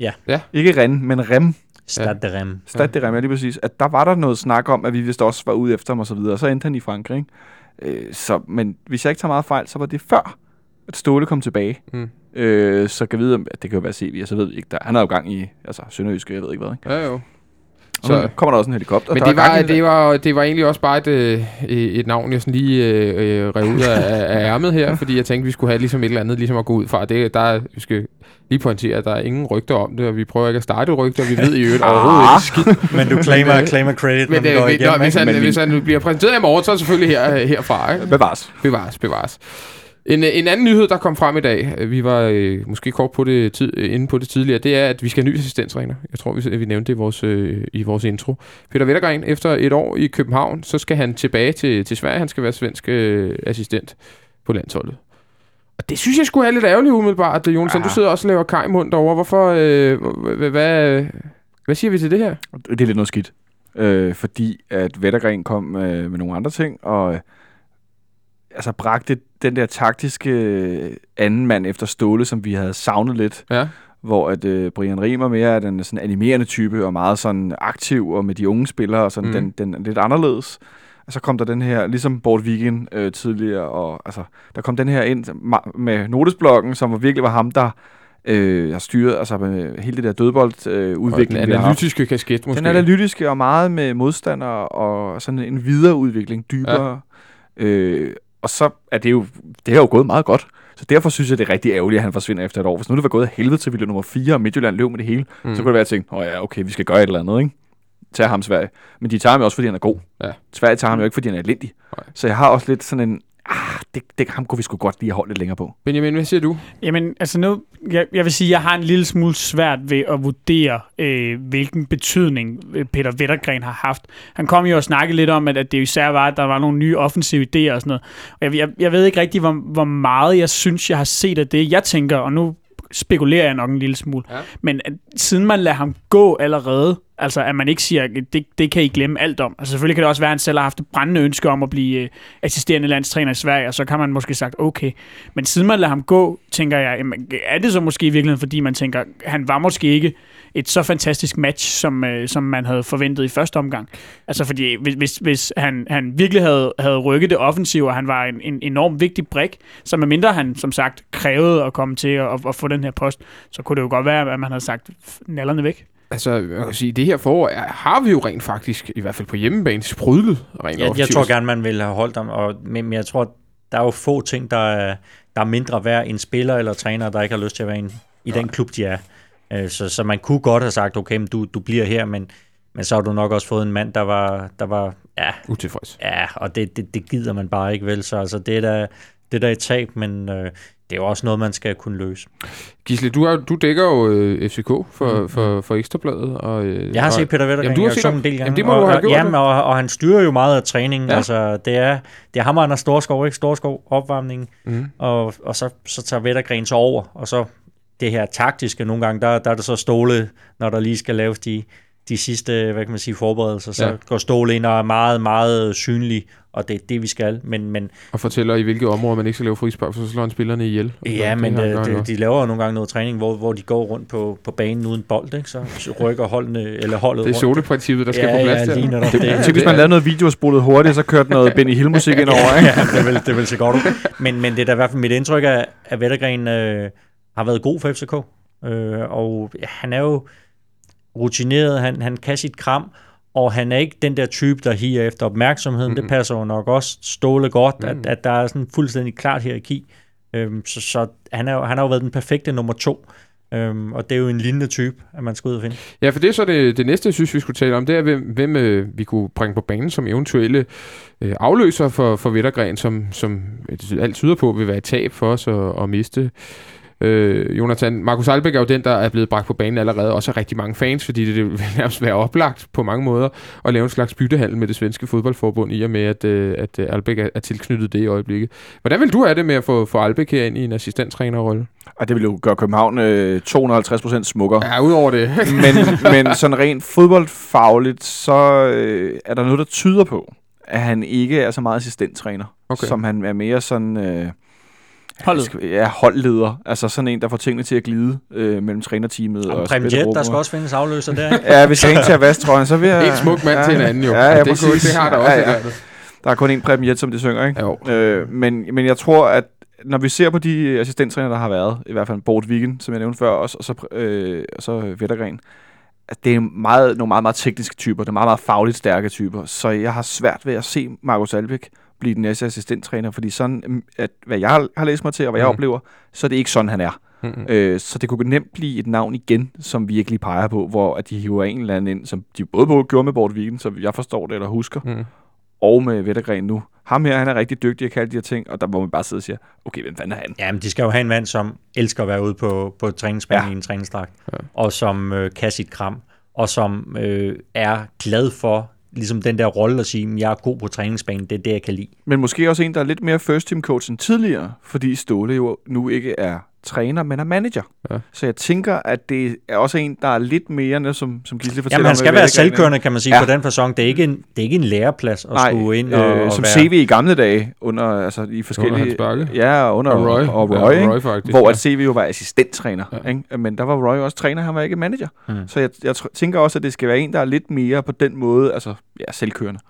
Ja, Ikke Ren, men Rem. Stade de Rem. Stad de Rem, ja, lige præcis. At der var der noget snak om, at vi vist også var ude efter ham og så videre. Og så endte han i Frankrig. ikke? Øh, så, men hvis jeg ikke tager meget fejl, så var det før, at Ståle kom tilbage. Mm. Øh, så kan jeg vide, om det kan jo være CV, så ved vi ikke. Der, han er jo gang i altså, Sønderjyske, jeg ved ikke hvad. Ikke? Ja, jo. Så nu kommer der også en helikopter. Men det var, det, var, det var egentlig også bare et, øh, et navn, jeg sådan lige øh, øh, rev ud af, af ærmet her, fordi jeg tænkte, vi skulle have ligesom et eller andet ligesom at gå ud fra. Det, der, er- vi skal lige pointere, at der er ingen rygter om det, og vi prøver ikke at starte rygter, vi ved i øvrigt overhovedet ikke skid. Men du claimer, claimer credit, når Men, vi øh, går vi- igennem, når, hvis, han, Men vi- hvis han bliver præsenteret i morgen, så er selvfølgelig her, herfra. Ikke? Bevares. Bevares, bevares. En, øh, en anden nyhed, der kom frem i dag, øh, vi var øh, måske kort på det tid, øh, inde på det tidligere, det er, at vi skal have ny assistenttræner. Jeg tror, vi, vi nævnte det i vores, øh, i vores intro. Peter Wettergren, efter et år i København, så skal han tilbage til, til Sverige. Han skal være svensk øh, assistent på landsholdet. Og det synes jeg skulle er lidt ærgerligt umiddelbart, at Jonas, du sidder også og laver kaj i mund derovre. Hvorfor, øh, hvad, hvad, siger vi til det her? Det er lidt noget skidt. Øh, fordi at Vettergren kom øh, med nogle andre ting, og øh, altså bragte den der taktiske øh, anden mand efter Ståle, som vi havde savnet lidt. Ja. Hvor at øh, Brian Riemer mere er den sådan animerende type, og meget sådan aktiv, og med de unge spillere, og sådan Mm. den, den er lidt anderledes. Og så kom der den her, ligesom Bort Vigen øh, tidligere, og altså, der kom den her ind med notesblokken, som var virkelig var ham, der øh, har styret altså med hele det der dødbold øh, den analytiske kasket måske. Den analytiske og meget med modstandere og sådan en videreudvikling dybere. Ja. Øh, og så er det jo, det er jo gået meget godt. Så derfor synes jeg, det er rigtig ærgerligt, at han forsvinder efter et år. Hvis nu det var gået af helvede til, vi nummer 4, og Midtjylland løb med det hele, Mm. så kunne det være, at jeg tænkte, ja, okay, vi skal gøre et eller andet, ikke? Tag ham Sverige. Men de tager ham jo også, fordi han er god. Ja. Sverige tager ham jo ikke, fordi han er elendig. Nej. Så jeg har også lidt sådan en, det, det, ham kunne vi sgu godt lige holde lidt længere på. Benjamin, hvad siger du? Jamen, altså nu, jeg, jeg vil sige, at jeg har en lille smule svært ved at vurdere, øh, hvilken betydning øh, Peter Wettergren har haft. Han kom jo og snakkede lidt om, at, at det især var, at der var nogle nye offensive idéer og sådan noget. Og jeg, jeg, jeg ved ikke rigtig, hvor, hvor meget jeg synes, jeg har set af det. Jeg tænker, og nu spekulerer jeg nok en lille smule, Ja. men at, siden man lader ham gå allerede, altså at man ikke siger, at det, det kan I glemme alt om. Altså selvfølgelig kan det også være, at han selv har haft et brændende ønske om at blive øh, assisterende landstræner i Sverige, og så kan man måske sagt, okay. Men siden man lader ham gå, tænker jeg, jamen, er det så måske i virkeligheden, fordi man tænker, han var måske ikke et så fantastisk match, som, øh, som man havde forventet i første omgang. Altså fordi, hvis, hvis, hvis han, han virkelig havde, havde rykket det offensive, og han var en, en enorm vigtig brik, så medmindre han, som sagt, krævede at komme til at, at, at få den her post, så kunne det jo godt være, at man havde sagt nallerne væk. Altså, man kan sige, det her forår har vi jo rent faktisk, i hvert fald på hjemmebane, sprudlet rent Jeg, jeg offensivt. tror gerne, man ville have holdt ham, og, men, jeg tror, der er jo få ting, der er, der er mindre værd end spiller eller træner, der ikke har lyst til at være en, i den klub, de er. Øh, Så, så man kunne godt have sagt, okay, men du, du bliver her, men, men så har du nok også fået en mand, der var, der var ja, Utilfreds. ja og det, det, det gider man bare ikke vel. Så altså, det, er da, det er da et tab, men øh, det er jo også noget, man skal kunne løse. Gisle, du, er, du dækker jo øh, FCK for, mm. for, for Ekstrabladet. Og, øh, Jeg har og, set Peter Vettergren Jamen, du har set en del gange. Jamen, det må og, du have gjort, Jamen, og, og han styrer jo meget af træningen. Ja. Altså, det, er, det er ham og Anders Storskov, ikke? Storskov opvarmningen. Mm. Og, og så, så tager Vettergren så over, og så det her taktiske nogle gange, der, der er det så Ståle, når der lige skal laves de, de sidste, hvad kan man sige, forberedelser, så Ja. går Ståle ind og er meget, meget synlig, og det er det, vi skal. Men, men Og fortæller, i hvilke områder man ikke skal lave frispark, for så slår han spillerne ihjel. ja, det men han det, nok. de laver jo nogle gange noget træning, hvor, hvor de går rundt på, på banen uden bold, ikke? Så, så rykker holdene, eller holdet Det er soleprincippet, der skal ja, på plads ja, der. lige netop Det, det. det, hvis man lavede noget video og spolede hurtigt, så kørte noget Benny Hill-musik ind over, ikke? ja, det vil, det vil se godt ud. Men, men det er da i hvert fald mit indtryk, at, at Vettergren øh, har været god for FCK. Øh, og ja, han er jo rutineret, han, han kan sit kram, og han er ikke den der type, der higer efter opmærksomheden. Mm-hmm. Det passer jo nok også Ståle godt, mm. at, at der er sådan fuldstændig klart hierarki. Øhm, så så han, er han har jo været den perfekte nummer to. Øhm, og det er jo en lignende type, at man skal ud og finde. Ja, for det er så det, det næste, jeg synes, vi skulle tale om, det er, hvem, hvem øh, vi kunne bringe på banen som eventuelle øh, afløser for, for Vettergren, som, som alt tyder på vil være et tab for os at, at miste. Øh, Jonathan, Markus Albeck er jo den, der er blevet bragt på banen allerede, også af rigtig mange fans, fordi det, det vil nærmest være oplagt på mange måder at lave en slags byttehandel med det svenske fodboldforbund, i og med, at, øh, at øh, Albeck er, er tilknyttet det i øjeblikket. Hvordan vil du have det med at få, få Albeck her ind i en assistenttrænerrolle? Og det ville jo gøre København øh, 250% smukkere. Ja, udover det. men, men sådan rent fodboldfagligt, så øh, er der noget, der tyder på, at han ikke er så meget assistenttræner, Okay. som han er mere sådan... Øh, Holdet. skal- Ja, holdleder. Altså sådan en, der får tingene til at glide øh, mellem trænerteamet og, Og Jet, der skal også findes afløser der. Ja, hvis jeg ikke vaske trøjen, så vil jeg... En smuk mand til en anden, jo. Ja, ja, det, kunne- det har der også. Ja, ja. Ja, Der er kun én Preben Jet, som de synger, ikke? Jo. Øh, men, men jeg tror, at når vi ser på de assistenttræner, der har været, i hvert fald Bort Vigen, som jeg nævnte før, også, og så, øh, og så Vettergren, at det er meget, nogle meget, meget tekniske typer. Det er meget, meget fagligt stærke typer. Så jeg har svært ved at se Markus Albeck blive den næste assistenttræner, fordi sådan, mm, at, hvad jeg har- læst mig til, og hvad jeg Mm. oplever, så er det ikke sådan, han er. Mm-hmm. Øh, så det kunne nemt blive et navn igen, som virkelig peger på, hvor at de hiver en eller anden ind, som de både både gjorde med Bort Vigen, så jeg forstår det eller husker, Mm. og med Vettergren nu. Ham her, han er rigtig dygtig at kalde de her ting, og der må man bare sidde og sige, okay, hvem fanden er han? Jamen, de skal jo have en mand, som elsker at være ude på, på træningsbanen Ja. i en træningsdragt, ja. og som øh, kan sit kram, og som øh, er glad for ligesom den der rolle at sige, at jeg er god på træningsbanen, det er det, jeg kan lide. Men måske også en, der er lidt mere first team coach end tidligere, fordi Ståle jo nu ikke er træner, men er manager. Ja. Så jeg tænker, at det er også en, der er lidt mere, som, som Gisle fortæller Jamen, han skal være selvkørende, kan man sige, Ja. ja. på den fasong. Det er ikke en, det er ikke en læreplads at Nej, skulle ind og, øh, og som være... CV i gamle dage, under, altså i forskellige... Hans Bakke. Ja, og under Og Roy. Og Roy, ja, ikke? Roy faktisk. hvor ja. at CV jo var assistenttræner. Ja. Ja. Ikke? Men der var Roy også træner, han var ikke manager. Mm. Så jeg, jeg tænker også, at det skal være en, der er lidt mere på den måde, altså ja, selvkørende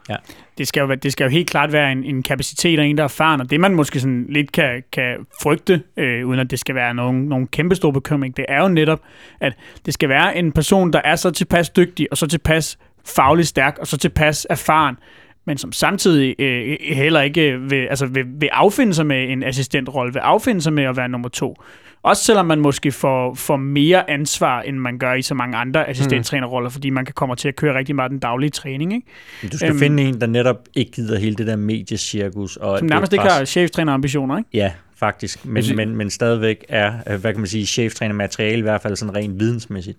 det skal jo, være- det skal jo helt klart være en, en kapacitet og en, der er erfaren, og det man måske sådan lidt kan, kan frygte, øh, uden at det skal være nogen, nogen kæmpe stor bekymring, det er jo netop, at det skal være en person, der er så tilpas dygtig, og så tilpas fagligt stærk, og så tilpas erfaren, men som samtidig øh, heller ikke øh, vil, altså vil, vil affinde sig med en assistentrolle, vil affinde sig med at være nummer to. Også selvom man måske får, får mere ansvar, end man gør i så mange andre assistenttrænerroller, fordi man kan komme til at køre rigtig meget den daglige træning. Ikke? Du skal Øhm. øhm, finde en, der netop ikke gider hele det der mediecirkus. Og Som nærmest ikke har cheftrænerambitioner, ikke? Ja, faktisk. Men, men, men stadigvæk er, øh, hvad kan man sige, cheftræner materiale, i hvert fald sådan rent vidensmæssigt.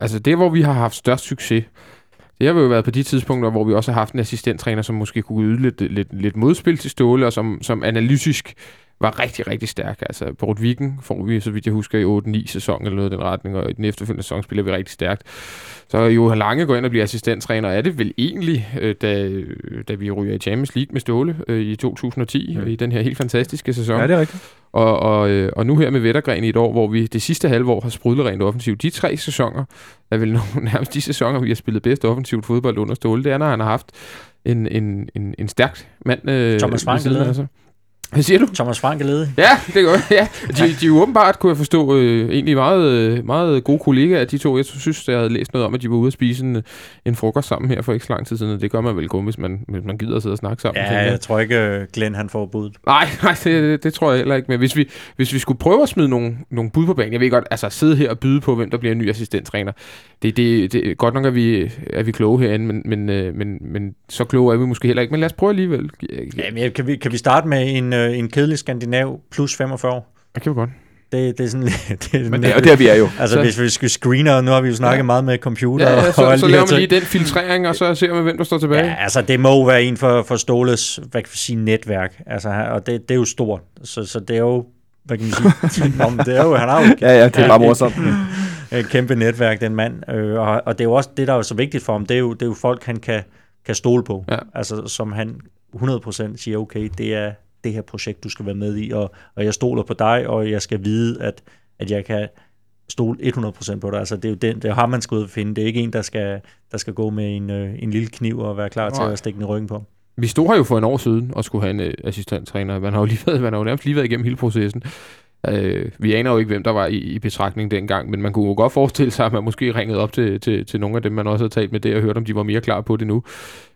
Altså det, hvor vi har haft størst succes, det har jo været på de tidspunkter, hvor vi også har haft en assistenttræner, som måske kunne yde lidt, lidt, lidt modspil til Ståle, og som, som analytisk var rigtig, rigtig stærk. Altså, Bort Viken får vi, så vidt jeg husker, i 8-9 sæson eller noget i den retning, og i den efterfølgende sæson spiller vi rigtig stærkt. Så Johan Lange går ind og bliver assistenttræner, er det vel egentlig, øh, da, da vi ryger i Champions League med Ståle øh, i 2010, mm. i den her helt fantastiske sæson. Ja, det er rigtigt. Og, og, øh, og nu her med Vettergren i et år, hvor vi det sidste halve år har sprudlet rent offensivt. De tre sæsoner er vel nærmest de sæsoner, vi har spillet bedst offensivt fodbold under Ståle. Det er, når han har haft en, en, en, en stærk mand øh, Thomas Frank ved Hvad siger du? Thomas Frank er ledig. Ja, det gør ja. De, de er jo åbenbart, kunne jeg forstå, øh, egentlig meget, meget gode kollegaer, de to. Jeg synes, jeg havde læst noget om, at de var ude at spise en, en frokost sammen her for ikke så lang tid siden. og Det gør man vel kun, hvis man, hvis man gider at sidde og snakke sammen. Ja, jeg. jeg tror ikke, øh, Glenn han får budet. Nej, nej det, det, det tror jeg heller ikke. Men hvis vi, hvis vi skulle prøve at smide nogle, nogle bud på banen, jeg ved godt, altså sidde her og byde på, hvem der bliver en ny assistenttræner, det, det, det godt nok, at vi, er vi kloge herinde, men, men, øh, men, men så kloge er vi måske heller ikke. Men lad os prøve alligevel. Ja, men kan, vi, kan vi starte med en, øh, en kedelig skandinav plus 45 år? Det kan vi godt. Det, det er sådan. Det er, Men det er jo der, vi er jo. Altså, Så- hvis vi skal screene, og nu har vi jo snakket Ja. meget med computer Ja, ja, og så, alle så laver man lige den filtrering, og så ser man, hvem der står tilbage. Ja, altså det må jo være en for, for Ståles, hvad kan vi sige, netværk. Altså, og det, det er jo stort. Så, så det er jo, hvad kan man sige, men det er jo, han har jo Ja, ja, det er bare morsomt. et kæmpe netværk, den mand. Øh, og, og det er jo også det, der er så vigtigt for ham, det er jo, det er jo folk, han kan, kan stole på. Ja. Altså, som han 100% siger, okay, det er det her projekt, du skal være med i, og, og jeg stoler på dig, og jeg skal vide, at, at jeg kan stole 100% på dig. Altså, det er jo den, det ham, man skal ud og finde. Det er ikke en, der skal, der skal gå med en, øh, en lille kniv og være klar til Nej. at stikke den i ryggen på. Vi stod her jo for en år siden og skulle have en øh, assistenttræner. Man har jo lige været, man har jo nærmest lige været igennem hele processen. Øh, vi aner jo ikke, hvem der var i, i betragtning dengang, men man kunne jo godt forestille sig, at man måske ringede op til, til, til nogle af dem, man også havde talt med det, og hørt, om de var mere klar på det nu.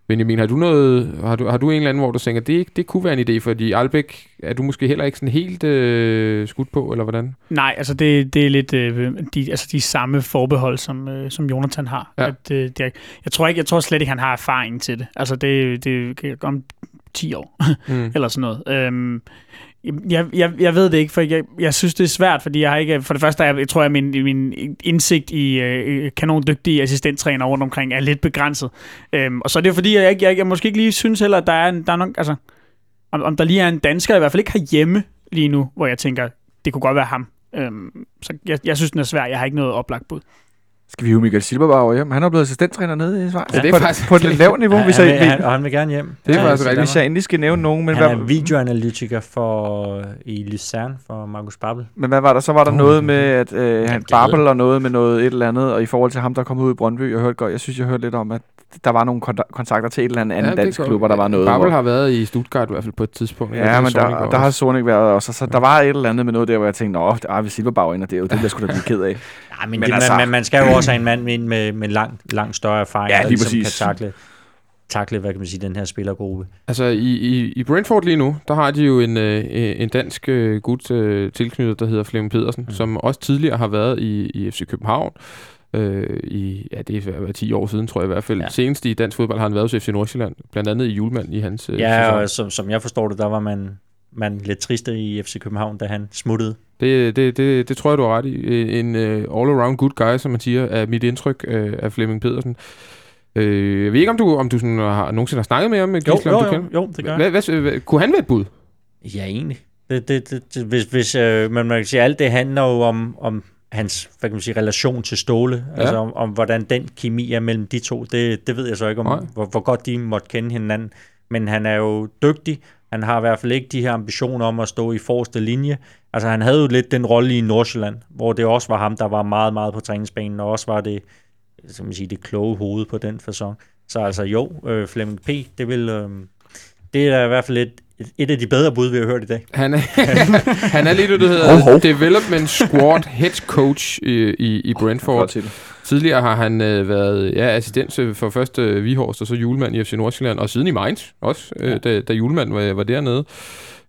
Mener, har du, noget, har du, har du en eller anden, hvor du tænker, det, det kunne være en idé, fordi Albæk er du måske heller ikke sådan helt øh, skudt på, eller hvordan? Nej, altså det, det er lidt øh, de, altså de samme forbehold, som, øh, som Jonathan har. Ja. At, øh, det er, jeg, tror ikke, jeg tror slet ikke, han har erfaring til det. Altså det, det om 10 år, Mm. eller sådan noget. Øhm, jeg, jeg, jeg ved det ikke, for jeg, jeg synes, det er svært, fordi jeg har ikke... For det første, jeg, jeg tror jeg, min, min indsigt i øh, kanondygtige assistenttræner rundt omkring er lidt begrænset. Øhm, og så er det fordi, jeg, ikke- jeg, jeg måske ikke lige synes heller, at der er, en, der er nogen... Altså, om, om der lige er en dansker, i hvert fald ikke herhjemme lige nu, hvor jeg tænker, det kunne godt være ham. Øhm, så jeg, jeg synes, den er svær. Jeg har ikke noget oplagt bud. Skal vi hive Michael Silberbauer hjem? Han er blevet assistenttræner nede i Schweiz. Ja, det er på, faktisk- på et lavt niveau, Ja, hvis han, jeg, vil, han, og han vil gerne hjem. Det er Ja, faktisk rigtigt. hvis jeg endelig skal nævne nogen. Men Han er videoanalytiker for, i Lucerne for Markus Babbel. men hvad var der? Så var der Uh, noget med, at øh, han ved Babel og noget med noget et eller andet, og i forhold til ham, der kom ud i Brøndby, jeg hørte godt, jeg synes, jeg hørte lidt om, at der var nogle kontak- kontakter til et eller andet, anden det dansk klub, og der var noget. Babbel har været i Stuttgart i hvert fald på et tidspunkt. Ja, men der, der har Sonic været også. Så der var et eller andet med noget der, hvor jeg tænkte, nå, der er vi Silberbauer ind, og det er jo det, jeg skulle da blive ked af. Ja, men, Men det, altså- man, man, man skal jo også have en mand med, med, med langt, langt større erfaring, Ja, der lige ligesom præcis. kan takle, takle, hvad kan man sige, den her spillergruppe. Altså i, i, i Brentford lige nu, der har de jo en, øh, en dansk øh, gut øh, tilknyttet, der hedder Flemming Pedersen, mm. Som også tidligere har været i, i FC København. Øh, i, ja, det er 10 år siden, tror jeg i hvert fald. Ja. Ja. Senest i dansk fodbold har han været hos FC Nordsjælland, blandt andet i julemand i hans øh, Ja, sæson. og som, som jeg forstår det, der var man, man lidt triste i FC København, da han smuttede. Det, det, det, det tror jeg, du har ret i. En uh, all-around good guy, som man siger, er mit indtryk uh, af Flemming Pedersen. Øh, jeg ved ikke, om du, om du sådan har, nogensinde har snakket med ham, Jo, Gisle, jo, om du jo, kender? jo, det gør jeg. Hvad, kunne han være et bud? Ja, egentlig. Det, det, det, det, hvis, hvis, øh, men man kan sige, alt det handler jo om, om hans hvad kan man sige, relation til Ståle, Ja. altså om, om, hvordan den kemi er mellem de to. Det, det ved jeg så ikke, Nej. om hvor, hvor godt de måtte kende hinanden. Men han er jo dygtig. Han har i hvert fald ikke de her ambitioner om at stå i forreste linje. Altså han havde jo lidt den rolle i Nordsjælland, hvor det også var ham, der var meget, meget på træningsbanen, og også var det, som man siger, det kloge hoved på den fasong. Så altså jo, øh, Flemming P., det vil... Øh, det er i hvert fald et, et af de bedre bud, vi har hørt i dag. Han er, han er lidt, det der hedder Hov, hov. Development Squad Head Coach i, i, i Brentford. Det. Tidligere har han øh, været ja, assistent øh, for først øh, Vihorst og så julemand i FC Nordsjælland, og siden i Mainz også, øh, Ja. da, da julemand var, var dernede.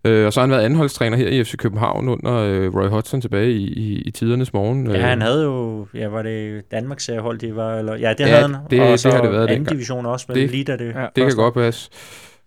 Øh, og så har han været anholdstræner her i FC København under øh, Roy Hodgson tilbage i, i, i tidernes morgen. Ja, han havde jo, ja, var det Danmarks seriehold, det var, eller, ja, det Ja, havde han. det- og det så har det været anden dengang. division også, men Det- lige da det ja, Det kan godt passe.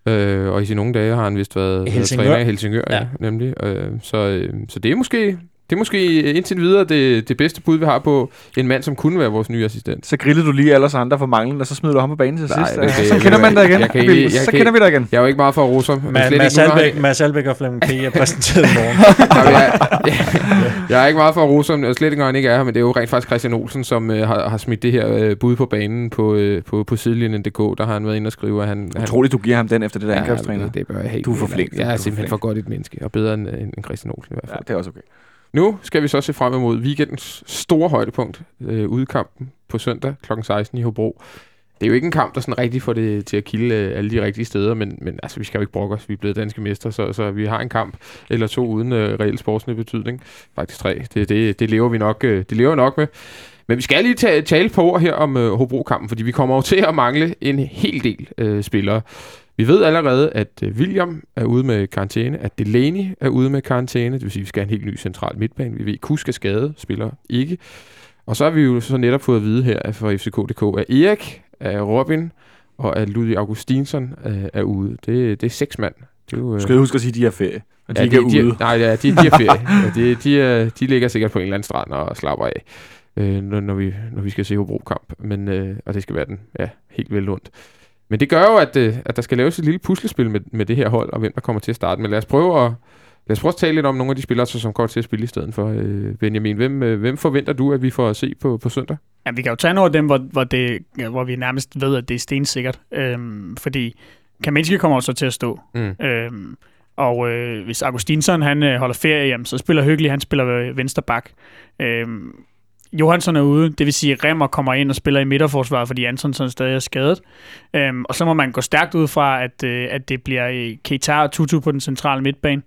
Øh, og i sine unge dage har han vist været, været Helsingør. træner i Helsingør, ja. Ja. nemlig. Øh, så, øh, så det er måske Det er måske indtil videre det, det bedste bud, vi har på en mand, som kunne være vores nye assistent. Så grillede du lige alle os andre for manglen, og så smider du ham på banen til Nej, sidst. det- det- så kender man dig igen. jeg kan ikke- jeg så kender vi dig igen. Jeg er jo ikke meget for at rose ham. men Ma- slet Mads Albeck, Mads Albeck og Flemming P. er præsenteret i morgen. Jamen, jeg, jeg er ikke meget for at rose ham, og slet ikke, han ikke er her, men det er jo rent faktisk Christian Olsen, som øh, har, har smidt det her øh, bud på banen på, øh, på, på sidelinjen.dk. Der har han været inde og skrive, at han... han Utroligt, du giver ham den efter det der Ja, angrebstræner. det, det bør jeg helt Du er for flink. Jeg Du er simpelthen for godt et menneske, og bedre end, end Christian Olsen i hvert Ja, fald. det er også okay. Nu skal vi så se frem imod weekendens store højdepunkt, øh, udkampen på søndag kl. 16 i Hobro. Det er jo ikke en kamp, der sådan rigtig får det til at kilde øh, alle de rigtige steder, men, men altså, vi skal jo ikke brokke os. Vi er blevet danske mester, så, så vi har en kamp eller to uden øh, reel sportslig betydning. Faktisk tre. Det, det, det, lever vi nok, øh, det lever vi nok med. Men vi skal lige tale på ord her om øh, Hobro-kampen, fordi vi kommer jo til at mangle en hel del øh, spillere. Vi ved allerede, at øh, William er ude med karantæne, at Delaney er ude med karantæne, det vil sige, at vi skal have en helt ny central midtbane. Vi ved, at Kusk er skadet, spiller ikke. Og så har vi jo så netop fået at vide her at fra FCK.dk, at Erik, at Robin og at Ludvig Augustinsson øh, er ude. Det, det er seks mand. Det er jo, øh, Du skal huske at sige, at de er ferie. Og de ja, ikke er de, ude. De, nej, ja, de, de er ferie. ja, de, de, er, de ligger sikkert på en eller anden strand og slapper af, øh, når, når, vi, når vi skal se Hobro-kamp. Men, øh, og det skal være den ja, helt vel ondt. Men det gør jo, at, øh, at der skal laves et lille puslespil med, med det her hold, og hvem der kommer til at starte. Men lad os prøve at, lad os prøve at tale lidt om nogle af de spillere, som kommer til at spille i stedet for øh, Benjamin. Hvem, øh, hvem forventer du, at vi får at se på, på søndag? Ja, vi kan jo tage nogle af dem, hvor, hvor, det, hvor vi nærmest ved, at det er stensikkert. Øhm, fordi Kaminski kommer jo så til at stå. Mm. Øhm, og øh, hvis Augustinsson han øh, holder ferie, jamen, så spiller Hyggelig, han spiller venstre bak. Øhm, Johansson er ude, det vil sige, at Remmer kommer ind og spiller i midterforsvaret, fordi Antonsson stadig er skadet. Øhm, og så må man gå stærkt ud fra, at, øh, at det bliver øh, Keita og Tutu på den centrale midtbane.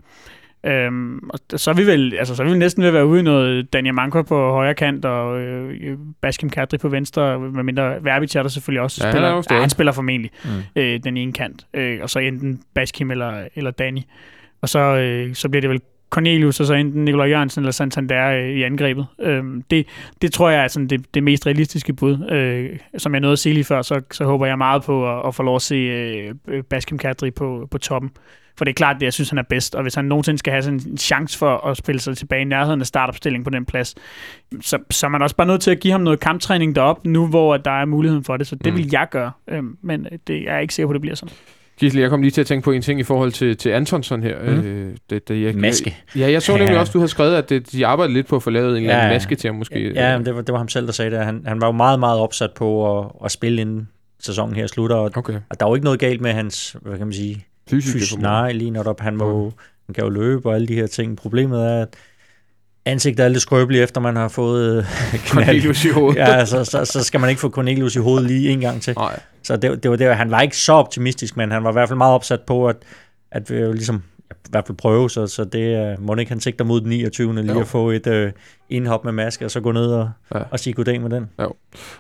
Øhm, og så er vi vel, altså, så er vi næsten ved at være ude i noget Daniel Manko på højre kant, og øh, Baskim Kadri på venstre, medmindre Verbic er der selvfølgelig også. Ja, han spiller, er stadig. ja, han spiller formentlig Mm. øh, den ene kant, øh, og så enten Baskim eller, eller Danny. Og så, øh, så bliver det vel Cornelius, og så enten Nikolaj Jørgensen eller Santander øh, i angrebet. Øh, det, det tror jeg er sådan det, det mest realistiske bud. Øh, som jeg nåede at sige lige før, så, så håber jeg meget på at, at få lov at se øh, Baskim Kadri på, på toppen. For det er klart, det jeg synes, han er bedst. Og hvis han nogensinde skal have sådan en chance for at spille sig tilbage i nærheden af startopstillingen på den plads, så, så er man også bare nødt til at give ham noget kamptræning derop nu hvor der er muligheden for det. Så det Mm. vil jeg gøre. Øhm, men det er jeg ikke sikker på, at det bliver sådan. Gisle, jeg kom lige til at tænke på en ting i forhold til, til Antonsson her. Mm. Øh, det, det, jeg, Maske. Ja, jeg så nemlig Ja. også, du havde skrevet, at det, de arbejdede lidt på at få lavet en eller anden Ja. maske til ham måske. Ja, men det var, det var ham selv, der sagde det. Han, han var jo meget, meget opsat på at, at spille inden sæsonen her slutter, og, Okay. og der er jo ikke noget galt med hans, hvad kan man sige, Fysisk. Fys, nej, lige netop. Han, må, han kan jo løbe og alle de her ting. Problemet er, at ansigtet er lidt skrøbeligt, efter man har fået øh. Cornelius i hovedet. Ja, så, så, så, skal man ikke få Cornelius i hovedet lige en gang til. Nej. Så det, det var det, han var ikke så optimistisk, men han var i hvert fald meget opsat på, at, at vi jo ligesom i hvert fald prøve, så, så det må ikke han sigter mod den 29. lige Jo. at få et øh, indhop med maske, og så gå ned og, Ja. ja. og sige goddag med den.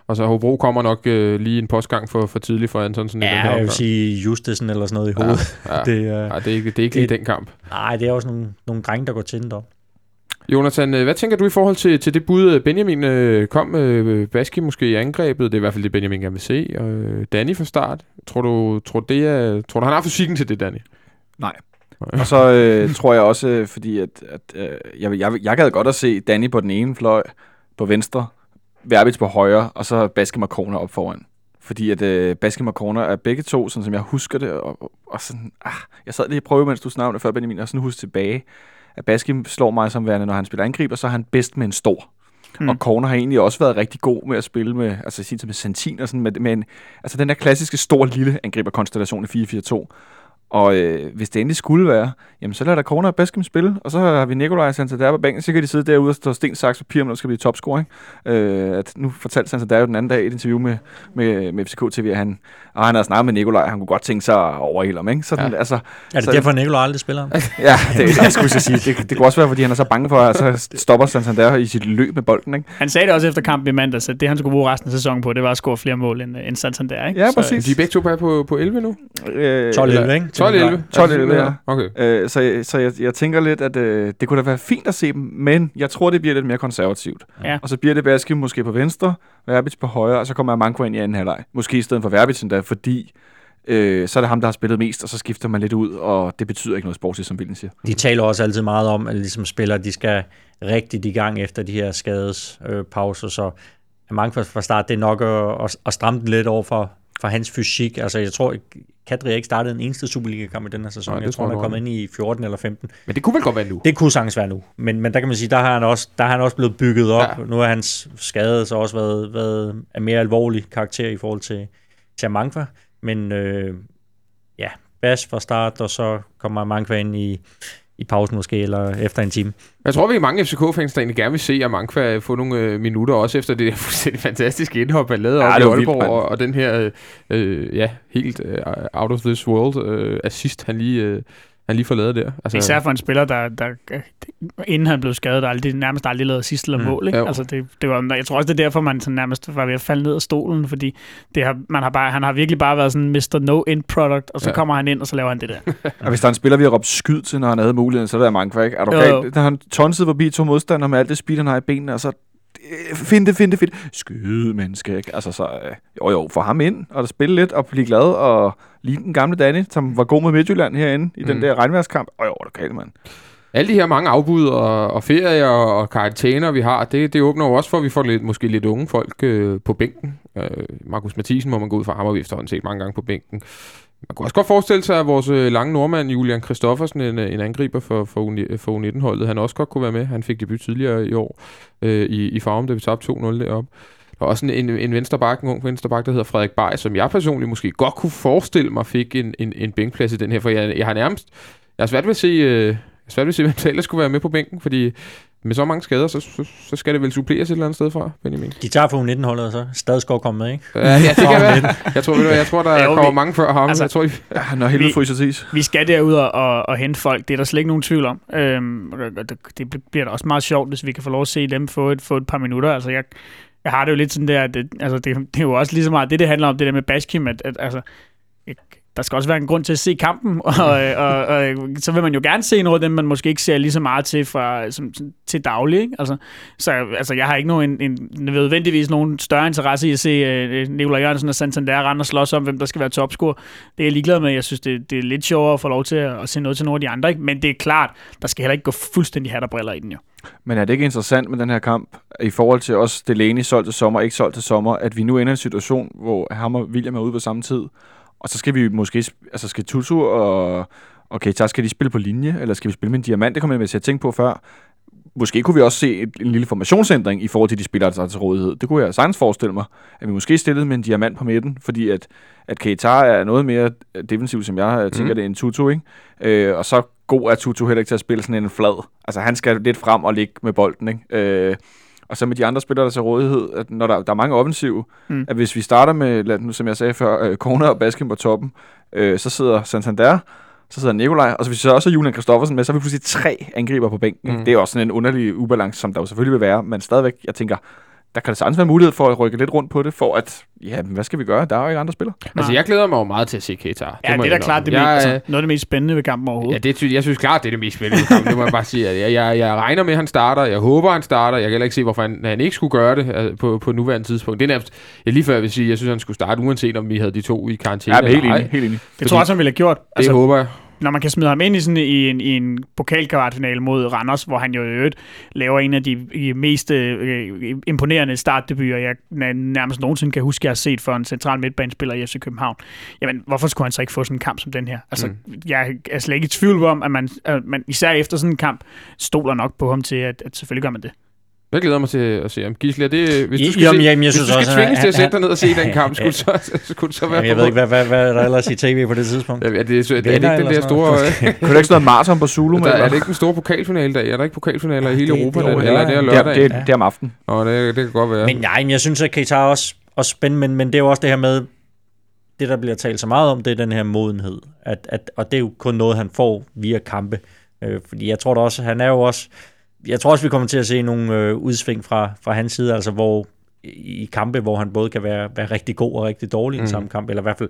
Og så Hobro kommer nok øh, lige en postgang for, for tidligt for Antonsen. i den her Ja, jeg vil sige Justesen eller sådan noget i hovedet. Ja, ja. Det, øh, ja, det er ikke, det er ikke lige det- den kamp. nej, det er også nogle, nogle drenge, der går til den dog. Jonathan, øh, hvad tænker du i forhold til, til det bud, øh, Benjamin øh, kom med øh, Baski måske i angrebet? Det er i hvert fald det, Benjamin gerne vil se. Og øh, Danny fra start. Tror du, tror, det er, tror du, han har fysikken til det, Danny? Nej. Og så øh, tror jeg også, fordi at, at øh, jeg, jeg, jeg gad godt at se Danny på den ene fløj, på venstre, Verbitz på højre, og så Baske Markona op foran. Fordi at øh, Baske Markona er begge to, sådan som jeg husker det, og, og, sådan, ah, jeg sad lige og prøvede, mens du snakkede før, Benjamin, og sådan huske tilbage, at Baske slår mig som værende, når han spiller angreb, og så er han bedst med en stor. Mm. Og Corner har egentlig også været rigtig god med at spille med, altså sige med Santin og sådan, med, med en, altså den der klassiske stor lille angriberkonstellation i 4-4-2. Og øh, hvis det endelig skulle være, jamen så lader der Corner og Baskem spille, og så har vi Nikolaj Santander på bænken, så kan de sidde derude og stå sten, saks, papir, om der skal blive topscorer. Ikke? Øh, at nu fortalte Santander jo den anden dag i et interview med, med, med FCK TV, at han, og han havde snakket med Nikolaj, han kunne godt tænke sig at overhælde ham. Ikke? Sådan, Ja. altså, Er det Så- derfor, Nicolaj aldrig spiller? ja, det, jeg skulle så sige. Det, det kunne også være, fordi han er så bange for, at så stopper Santander i sit løb med bolden. Ikke? Han sagde det også efter kampen i mandags, at det han skulle bruge resten af sæsonen på, det var at score flere mål end, end Santander. Ikke? Ja, Så, præcis. De er begge to bare på, på 11 nu? Øh, 12-11, eller- ikke? 12-11? 12-11, ja. Okay. Øh, så jeg, så jeg, jeg tænker lidt, at øh, det kunne da være fint at se dem, men jeg tror, det bliver lidt mere konservativt. Ja. Og så bliver det Baskim måske på venstre, Verbitz på højre, og så kommer Manko ind i anden halvleg. Måske i stedet for Verbitz endda, fordi øh, så er det ham, der har spillet mest, og så skifter man lidt ud, og det betyder ikke noget sportsligt, som Vilden siger. De taler også altid meget om, at ligesom spillere, de skal rigtigt i gang efter de her skadespauser, så mange fra start, det er nok at, at stramme den lidt over for, for hans fysik. Altså, jeg tror, Kadri ikke startet en eneste Superliga-kamp i den her sæson. Nej, jeg tror, han er kommet ind i 14 eller 15. Men det kunne vel godt være nu? Det kunne sagtens være nu. Men, men der kan man sige, der har han også, der har han også blevet bygget op. Ja. Nu har hans skade så også været, været af mere alvorlig karakter i forhold til, til Mangfa. Men øh, ja, Bas fra start, og så kommer Mangfa ind i, i pausen måske, eller efter en time. Jeg tror, vi er mange FCK-fans, der egentlig gerne vil se Amankva få nogle øh, minutter, også efter det der fuldstændig fantastiske indhop, han lavede ja, op i Aalborg, vildt, og, og den her, øh, ja, helt øh, out of this world øh, assist, han lige, øh, han lige får lavet der. Altså, Især for en spiller, der, der inden han blev skadet, der aldrig, nærmest aldrig lavet sidste eller mm. mål. Ikke? Altså, det, det var, jeg tror også, det er derfor, man sådan nærmest var ved at falde ned af stolen, fordi det har, man har bare, han har virkelig bare været sådan Mr. No-End Product, og så ja. kommer han ind, og så laver han det der. og hvis der er en spiller, vi har råbt skyd til, når han havde muligheden, så er det mange ikke? Er du galt? Han tonset forbi to modstandere med alt det speed, han har i benene, og så find det, find det, find det. Skyde menneske, ikke? Altså så, øh, jo jo, få ham ind, og spille lidt, og blive glad, og lige den gamle Danny, som var god med Midtjylland herinde, i mm. den der regnværskamp. Åh jo, det kan mand. Alle de her mange afbud og, og ferier og, og karantæner, vi har, det, det åbner jo også for, at vi får lidt, måske lidt unge folk øh, på bænken. Øh, Markus Mathisen må man gå ud fra, ham har vi efterhånden set mange gange på bænken. Man kunne også godt forestille sig, at vores øh, lange nordmand, Julian Kristoffersen, en, øh, en angriber for, for, øh, for U19-holdet, han også godt kunne være med. Han fik debut tidligere i år øh, i, i Farum, da vi tabte 2-0 deroppe. Der er også en, en, vensterbak, en ung vensterbak, der hedder Frederik Bay, som jeg personligt måske godt kunne forestille mig fik en, en, en bænkplads i den her, for jeg, jeg har nærmest, jeg har svært ved at se, øh, svært ved at se, hvem der skulle være med på bænken, fordi med så mange skader, så, så, så skal det vel suppleres et eller andet sted fra, Benjamin. De tager for 19-holdet, så stadig skal komme med, ikke? Ja, ja det kan være. Jeg tror, jeg tror der kommer vi, mange før ham. Altså, jeg tror, I... ja, når hele fryser tis. Vi skal derud og, og, og hente folk. Det er der slet ikke nogen tvivl om. Øhm, det, det bliver da også meget sjovt, hvis vi kan få lov at se dem få et, få et par minutter. Altså, jeg, jeg har det jo lidt sådan der, at det, altså, det, det er jo også lige så meget det, det handler om, det der med Baskim, at, at altså, der skal også være en grund til at se kampen, øh, og, og, og, og så vil man jo gerne se noget af dem, man måske ikke ser lige så meget til, fra, som, til daglig. Ikke? Altså, så altså, jeg har ikke nogen, en, nødvendigvis nogen større interesse i at se øh, øh Nikolaj Jørgensen og Santander rende og slås om, hvem der skal være topscorer. Det er jeg ligeglad med. Jeg synes, det, det er lidt sjovere at få lov til at, at se noget til nogle af de andre. Ikke? Men det er klart, der skal heller ikke gå fuldstændig hat og briller i den jo. Men er det ikke interessant med den her kamp, i forhold til også Delaney solgt til sommer, ikke solgt til sommer, at vi nu ender i en situation, hvor ham og William er ude på samme tid, og så skal vi måske, altså skal Tutu og, okay, så skal de spille på linje, eller skal vi spille med en diamant? Det kommer jeg med til at tænke på før. Måske kunne vi også se et, en lille formationsændring i forhold til de spillere, der er til rådighed. Det kunne jeg sagtens forestille mig, at vi måske stillede med en diamant på midten, fordi at, at Keita er noget mere defensiv, som jeg tænker mm. det, en Tutu, ikke? Øh, og så god er Tutu heller ikke til at spille sådan en flad. Altså han skal lidt frem og ligge med bolden, ikke? Øh, og så med de andre spillere, der til rådighed, at når der, der er mange offensive, mm. at hvis vi starter med, som jeg sagde før, øh, og Baskin på toppen, øh, så sidder Santander, så sidder Nikolaj, og så hvis vi så også har Julian Kristoffersen med, så har vi pludselig tre angriber på bænken. Mm. Det er også sådan en underlig ubalance, som der jo selvfølgelig vil være, men stadigvæk, jeg tænker, der kan det sagtens være mulighed for at rykke lidt rundt på det, for at, ja, hvad skal vi gøre? Der er jo ikke andre spillere. Altså, jeg glæder mig jo meget til at se Keita. Ja, det, det er da klart det jeg, mest, altså, noget af det mest spændende ved kampen overhovedet. Ja, det, jeg synes klart, det er det mest spændende ved kampen, det må jeg bare sige. Jeg, jeg, jeg regner med, at han starter. Jeg håber, han starter. Jeg kan heller ikke se, hvorfor han, han ikke skulle gøre det altså, på, på nuværende tidspunkt. Det er nærmest, jeg lige før jeg vil sige, jeg synes, han skulle starte, uanset om vi havde de to i karantæne. Ja, helt enig. Helt enig. Det tror jeg også, han ville have gjort. Altså, det håber jeg når man kan smide ham ind i, sådan, i en, i en pokalkvartfinale mod Randers, hvor han jo i øvrigt laver en af de mest øh, imponerende startdebuter, jeg nærmest nogensinde kan huske, jeg har set for en central midtbanespiller i FC København. Jamen, hvorfor skulle han så ikke få sådan en kamp som den her? Altså, mm. jeg er slet ikke i tvivl om, at man, at man især efter sådan en kamp stoler nok på ham til, at, at selvfølgelig gør man det. Jeg glæder mig til at se ham. Gisle, det, hvis du skal, jamen, se, jamen, jeg hvis synes du skal også, tvinges til at sætte dig ned og se den kamp, skulle, så, skulle så være jamen, Jeg ved ikke, hvad, hvad, hvad er der ellers i tv på det tidspunkt? Ja, det, det, er, det er ikke den der store... Kunne det ikke stå maraton på Zulu? Der, er det ikke den store pokalfinale dag? Er der ikke pokalfinaler i hele Europa? eller er det er lørdag? Det, det, er om aftenen. Nå, det, det kan godt være. Men nej, men jeg synes, at Keita er også, også spændende, men, men det er jo også det her med, det der bliver talt så meget om, det er den her modenhed. At, at, og det er jo kun noget, han får via kampe. Øh, fordi jeg tror da også, han er jo også jeg tror også, vi kommer til at se nogle øh, udsving fra, fra hans side, altså hvor i kampe, hvor han både kan være, være rigtig god og rigtig dårlig mm. i samme kamp, eller i hvert fald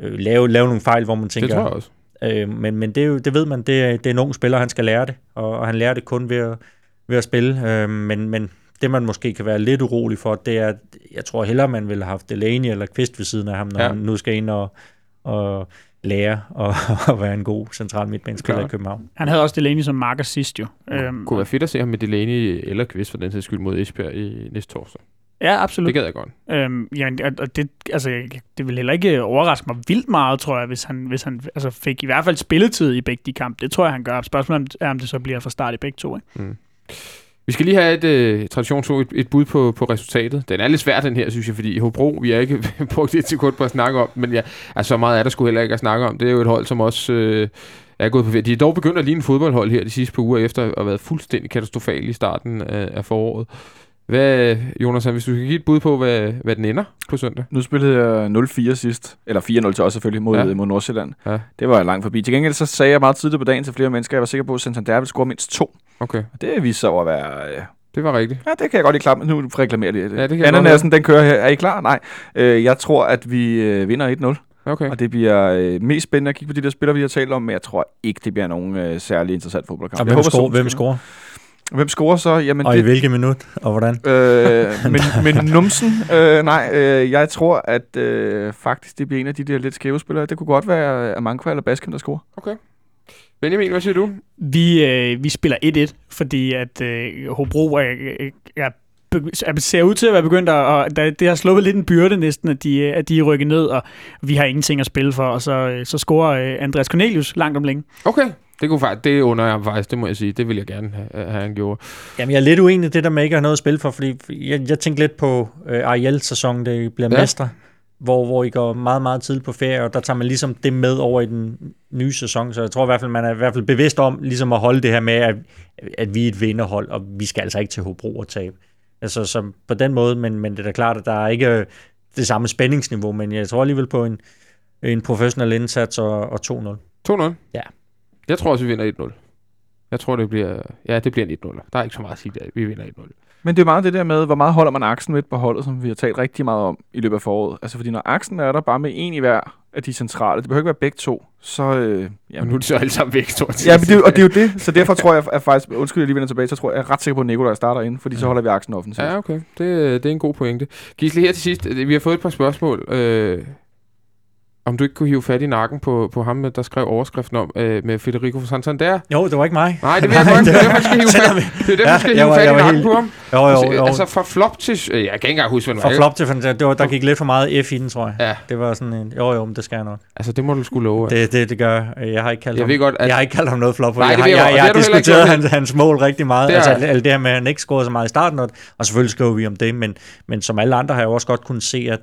øh, lave, lave nogle fejl, hvor man tænker... Det tror jeg også. Øh, men men det, er jo, det ved man, det er, det er en ung spiller, han skal lære det, og, og han lærer det kun ved at, ved at spille. Øh, men, men det, man måske kan være lidt urolig for, det er, at jeg tror hellere, man ville have haft Delaney eller Kvist ved siden af ham, når ja. han nu skal ind og, at lære og, at være en god central midtbanespiller i. København. Han havde også Delaney som marker sidst jo. Øhm, Kunne være fedt at se ham med Delaney eller Kvist for den sags skyld mod Esbjerg i næste torsdag. ja, absolut. Det gad jeg godt. Øhm, jamen, og- det, altså, det vil heller ikke overraske mig vildt meget, tror jeg, hvis han, hvis han altså, fik i hvert fald spilletid i begge de kampe. Det tror jeg, han gør. Spørgsmålet er, om det så bliver fra start i begge to. Ikke? Vi skal lige have et øh, traditionsord, et, et bud på, på resultatet. Den er lidt svær, den her, synes jeg, fordi i Hobro, vi har ikke brugt et sekund på at snakke om, men ja, altså, så meget er der sgu heller ikke at snakke om. Det er jo et hold, som også øh, er gået på ferie. De er dog begyndt at ligne en fodboldhold her de sidste par uger, efter at have været fuldstændig katastrofale i starten af, af foråret. Hvad, Jonas, hvis du skal give et bud på, hvad, hvad den ender på søndag? Nu spillede jeg 0-4 sidst. Eller 4-0 til os selvfølgelig mod, Ja. mod Nordsjælland. Ja. Det var jeg langt forbi. Til gengæld så sagde jeg meget tidligt på dagen til flere mennesker, at jeg var sikker på, at Santander ville score mindst to. Okay, Og det viste sig over at være... Øh, det var rigtigt. ja, det kan jeg godt lide klart, men nu reklamerer jeg lidt. Ja, det kan jeg godt Ananasen, den kører her. Er I klar? Nej. Øh, jeg tror, at vi øh, vinder 1-0. Okay. Og det bliver øh, mest spændende at kigge på de der spillere, vi har talt om, men jeg tror ikke, det bliver nogen øh, særlig interessant fodboldkamp. Og Jeg hvem, håber, scorer, solen hvem scorer? Hvem scorer så? Jamen, Og i det, hvilket minut? Og hvordan? øh, men, men numsen, øh, nej, øh, jeg tror, at øh, faktisk det bliver en af de der lidt skæve spillere. Det kunne godt være Amankwa eller Baskem, der scorer. okay. Benjamin, hvad siger du? Vi, øh, vi spiller 1-1, fordi at øh, Hobro er, øh, er, er, ser ud til at være begyndt at... Og det har sluppet lidt en byrde næsten, at de, øh, at de er rykket ned, og vi har ingenting at spille for. Og så, øh, så scorer øh, Andreas Cornelius langt om længe. Okay. Det, kunne faktisk, det under jeg faktisk, det må jeg sige. Det vil jeg gerne have, have han gjorde. Jamen, jeg er lidt uenig i det der med ikke at have noget at spille for, fordi jeg, jeg tænkte lidt på øh, Ariel-sæsonen, det bliver Ja. mestre, hvor, hvor I går meget, meget tidligt på ferie, og der tager man ligesom det med over i den nye sæson, så jeg tror i hvert fald, man er i hvert fald bevidst om ligesom at holde det her med, at, at vi er et vinderhold, og vi skal altså ikke til Hobro og tabe. Altså, så på den måde, men, men det er da klart, at der er ikke øh, det samme spændingsniveau, men jeg tror alligevel på en, en professionel indsats og, og 2-0. 2-0? Ja. Jeg tror også, vi vinder 1-0. Jeg tror, det bliver... Ja, det bliver en 1-0. Der er ikke så meget at sige der. Vi vinder 1-0. Men det er meget det der med, hvor meget holder man aksen midt på holdet, som vi har talt rigtig meget om i løbet af foråret. Altså fordi når aksen er der bare med en i hver af de centrale, det behøver ikke være begge to, så... Øh, Og jamen, nu er de så alle sammen væk, stort set. Ja, men det, og det er jo det. Så derfor tror jeg at faktisk, undskyld, jeg lige vender tilbage, så tror jeg, jeg er ret sikker på, at Nikolaj starter ind, fordi så holder vi aksen offensivt. Ja, okay. Det, det er en god pointe. Gisle, her til sidst. Vi har fået et par spørgsmål. Øh, om du ikke kunne hive fat i nakken på, på ham, der skrev overskriften om øh, med Federico Santander. Jo, det var ikke mig. Nej, det ved jeg godt. Det er derfor, skal hive fat, det er derfor, Ja, skal hive var- fat i nakken helt- på ham. Jo, jo, jo. Altså fra flop til... Jeg kan ikke engang huske, hvad Fra flop til. Det var, der gik lidt for meget F i den, tror jeg. Ja. Det var sådan en, jo jo, men det skal jeg nok. Altså, det må du skulle love. Det, det, det gør jeg. Jeg har ikke kaldt Jeg ham, ved godt, at... jeg har ikke kaldt ham noget flop. Nej, jeg har, jeg jeg, jeg, har ikke diskuteret hans, hans mål rigtig meget. Det altså, det her med, at han ikke scorede så meget i starten, og, og selvfølgelig skriver vi om det, men, men som alle andre har jeg også godt kunnet se, at,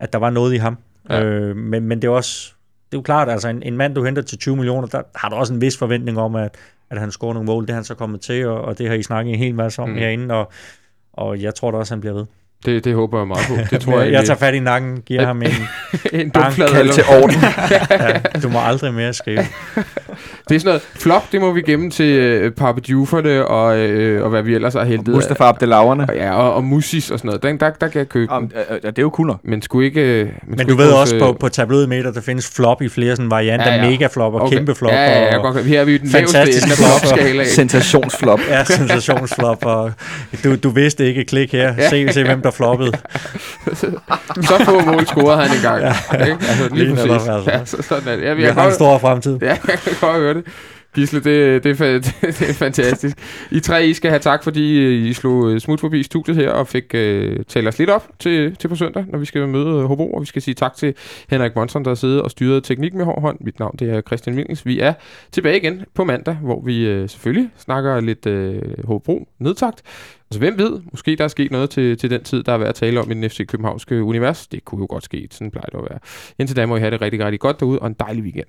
at der var noget i ham. Ja. Øh, men, men det er også, det er jo klart, altså en, en mand, du henter til 20 millioner, der har du også en vis forventning om, at, at han scorer nogle mål. Det er han så kommet til, og, og det har I snakket en hel masse om Mm. herinde, og, og jeg tror da også, han bliver ved. Det, det håber jeg meget på. Det tror jeg, jeg, jeg tager fat i nakken, giver ham en, en eller- til orden. ja, du må aldrig mere skrive. Det er sådan noget flop, det må vi gemme til øh, Papa Djuferne og, øh, og hvad vi ellers har hentet. Mustafa Abdelaverne. Og, ja, og, og Musis og sådan noget. Den, der, der kan jeg købe ja, det er jo kunder. Men skulle ikke... øh, Men, Men skulle du ikke ved vores, også, øh, på, på tabloidmeter, der findes flop i flere sådan varianter. Ja, Ja, ja. ja. Mega flop og okay. kæmpe flop. Ja, ja, ja, jeg og, godt, her er vi jo i den Fantastisk flop. flop-skalaen. Sensationsflop. ja, sensationsflop. Og du, du vidste ikke, klik her. Se, se hvem der floppede. Så få mål scorede han engang. Ja, ikke? Altså, lige, Lige præcis. netop, altså. Ja, så, sådan er det. Ja, Vi har en stor fremtid. ja, jeg kan godt høre det. Gisle, det, det, er, det er fantastisk. I tre, I skal have tak, fordi øh, I slog øh, smut forbi studiet her og fik uh, talt os lidt op til, til på søndag, når vi skal møde øh, Hobro. Og vi skal sige tak til Henrik Monson, der sidder og styrer teknik med hård hånd. Mit navn det er Christian Willings. Vi er tilbage igen på mandag, hvor vi uh, selvfølgelig snakker lidt uh, Hobro nedtagt. Altså hvem ved, måske der er sket noget til, til den tid, der er værd at tale om i den FC Københavnske univers. Det kunne jo godt ske, sådan plejer det at være. Indtil da må I have det rigtig, rigtig godt derude, og en dejlig weekend.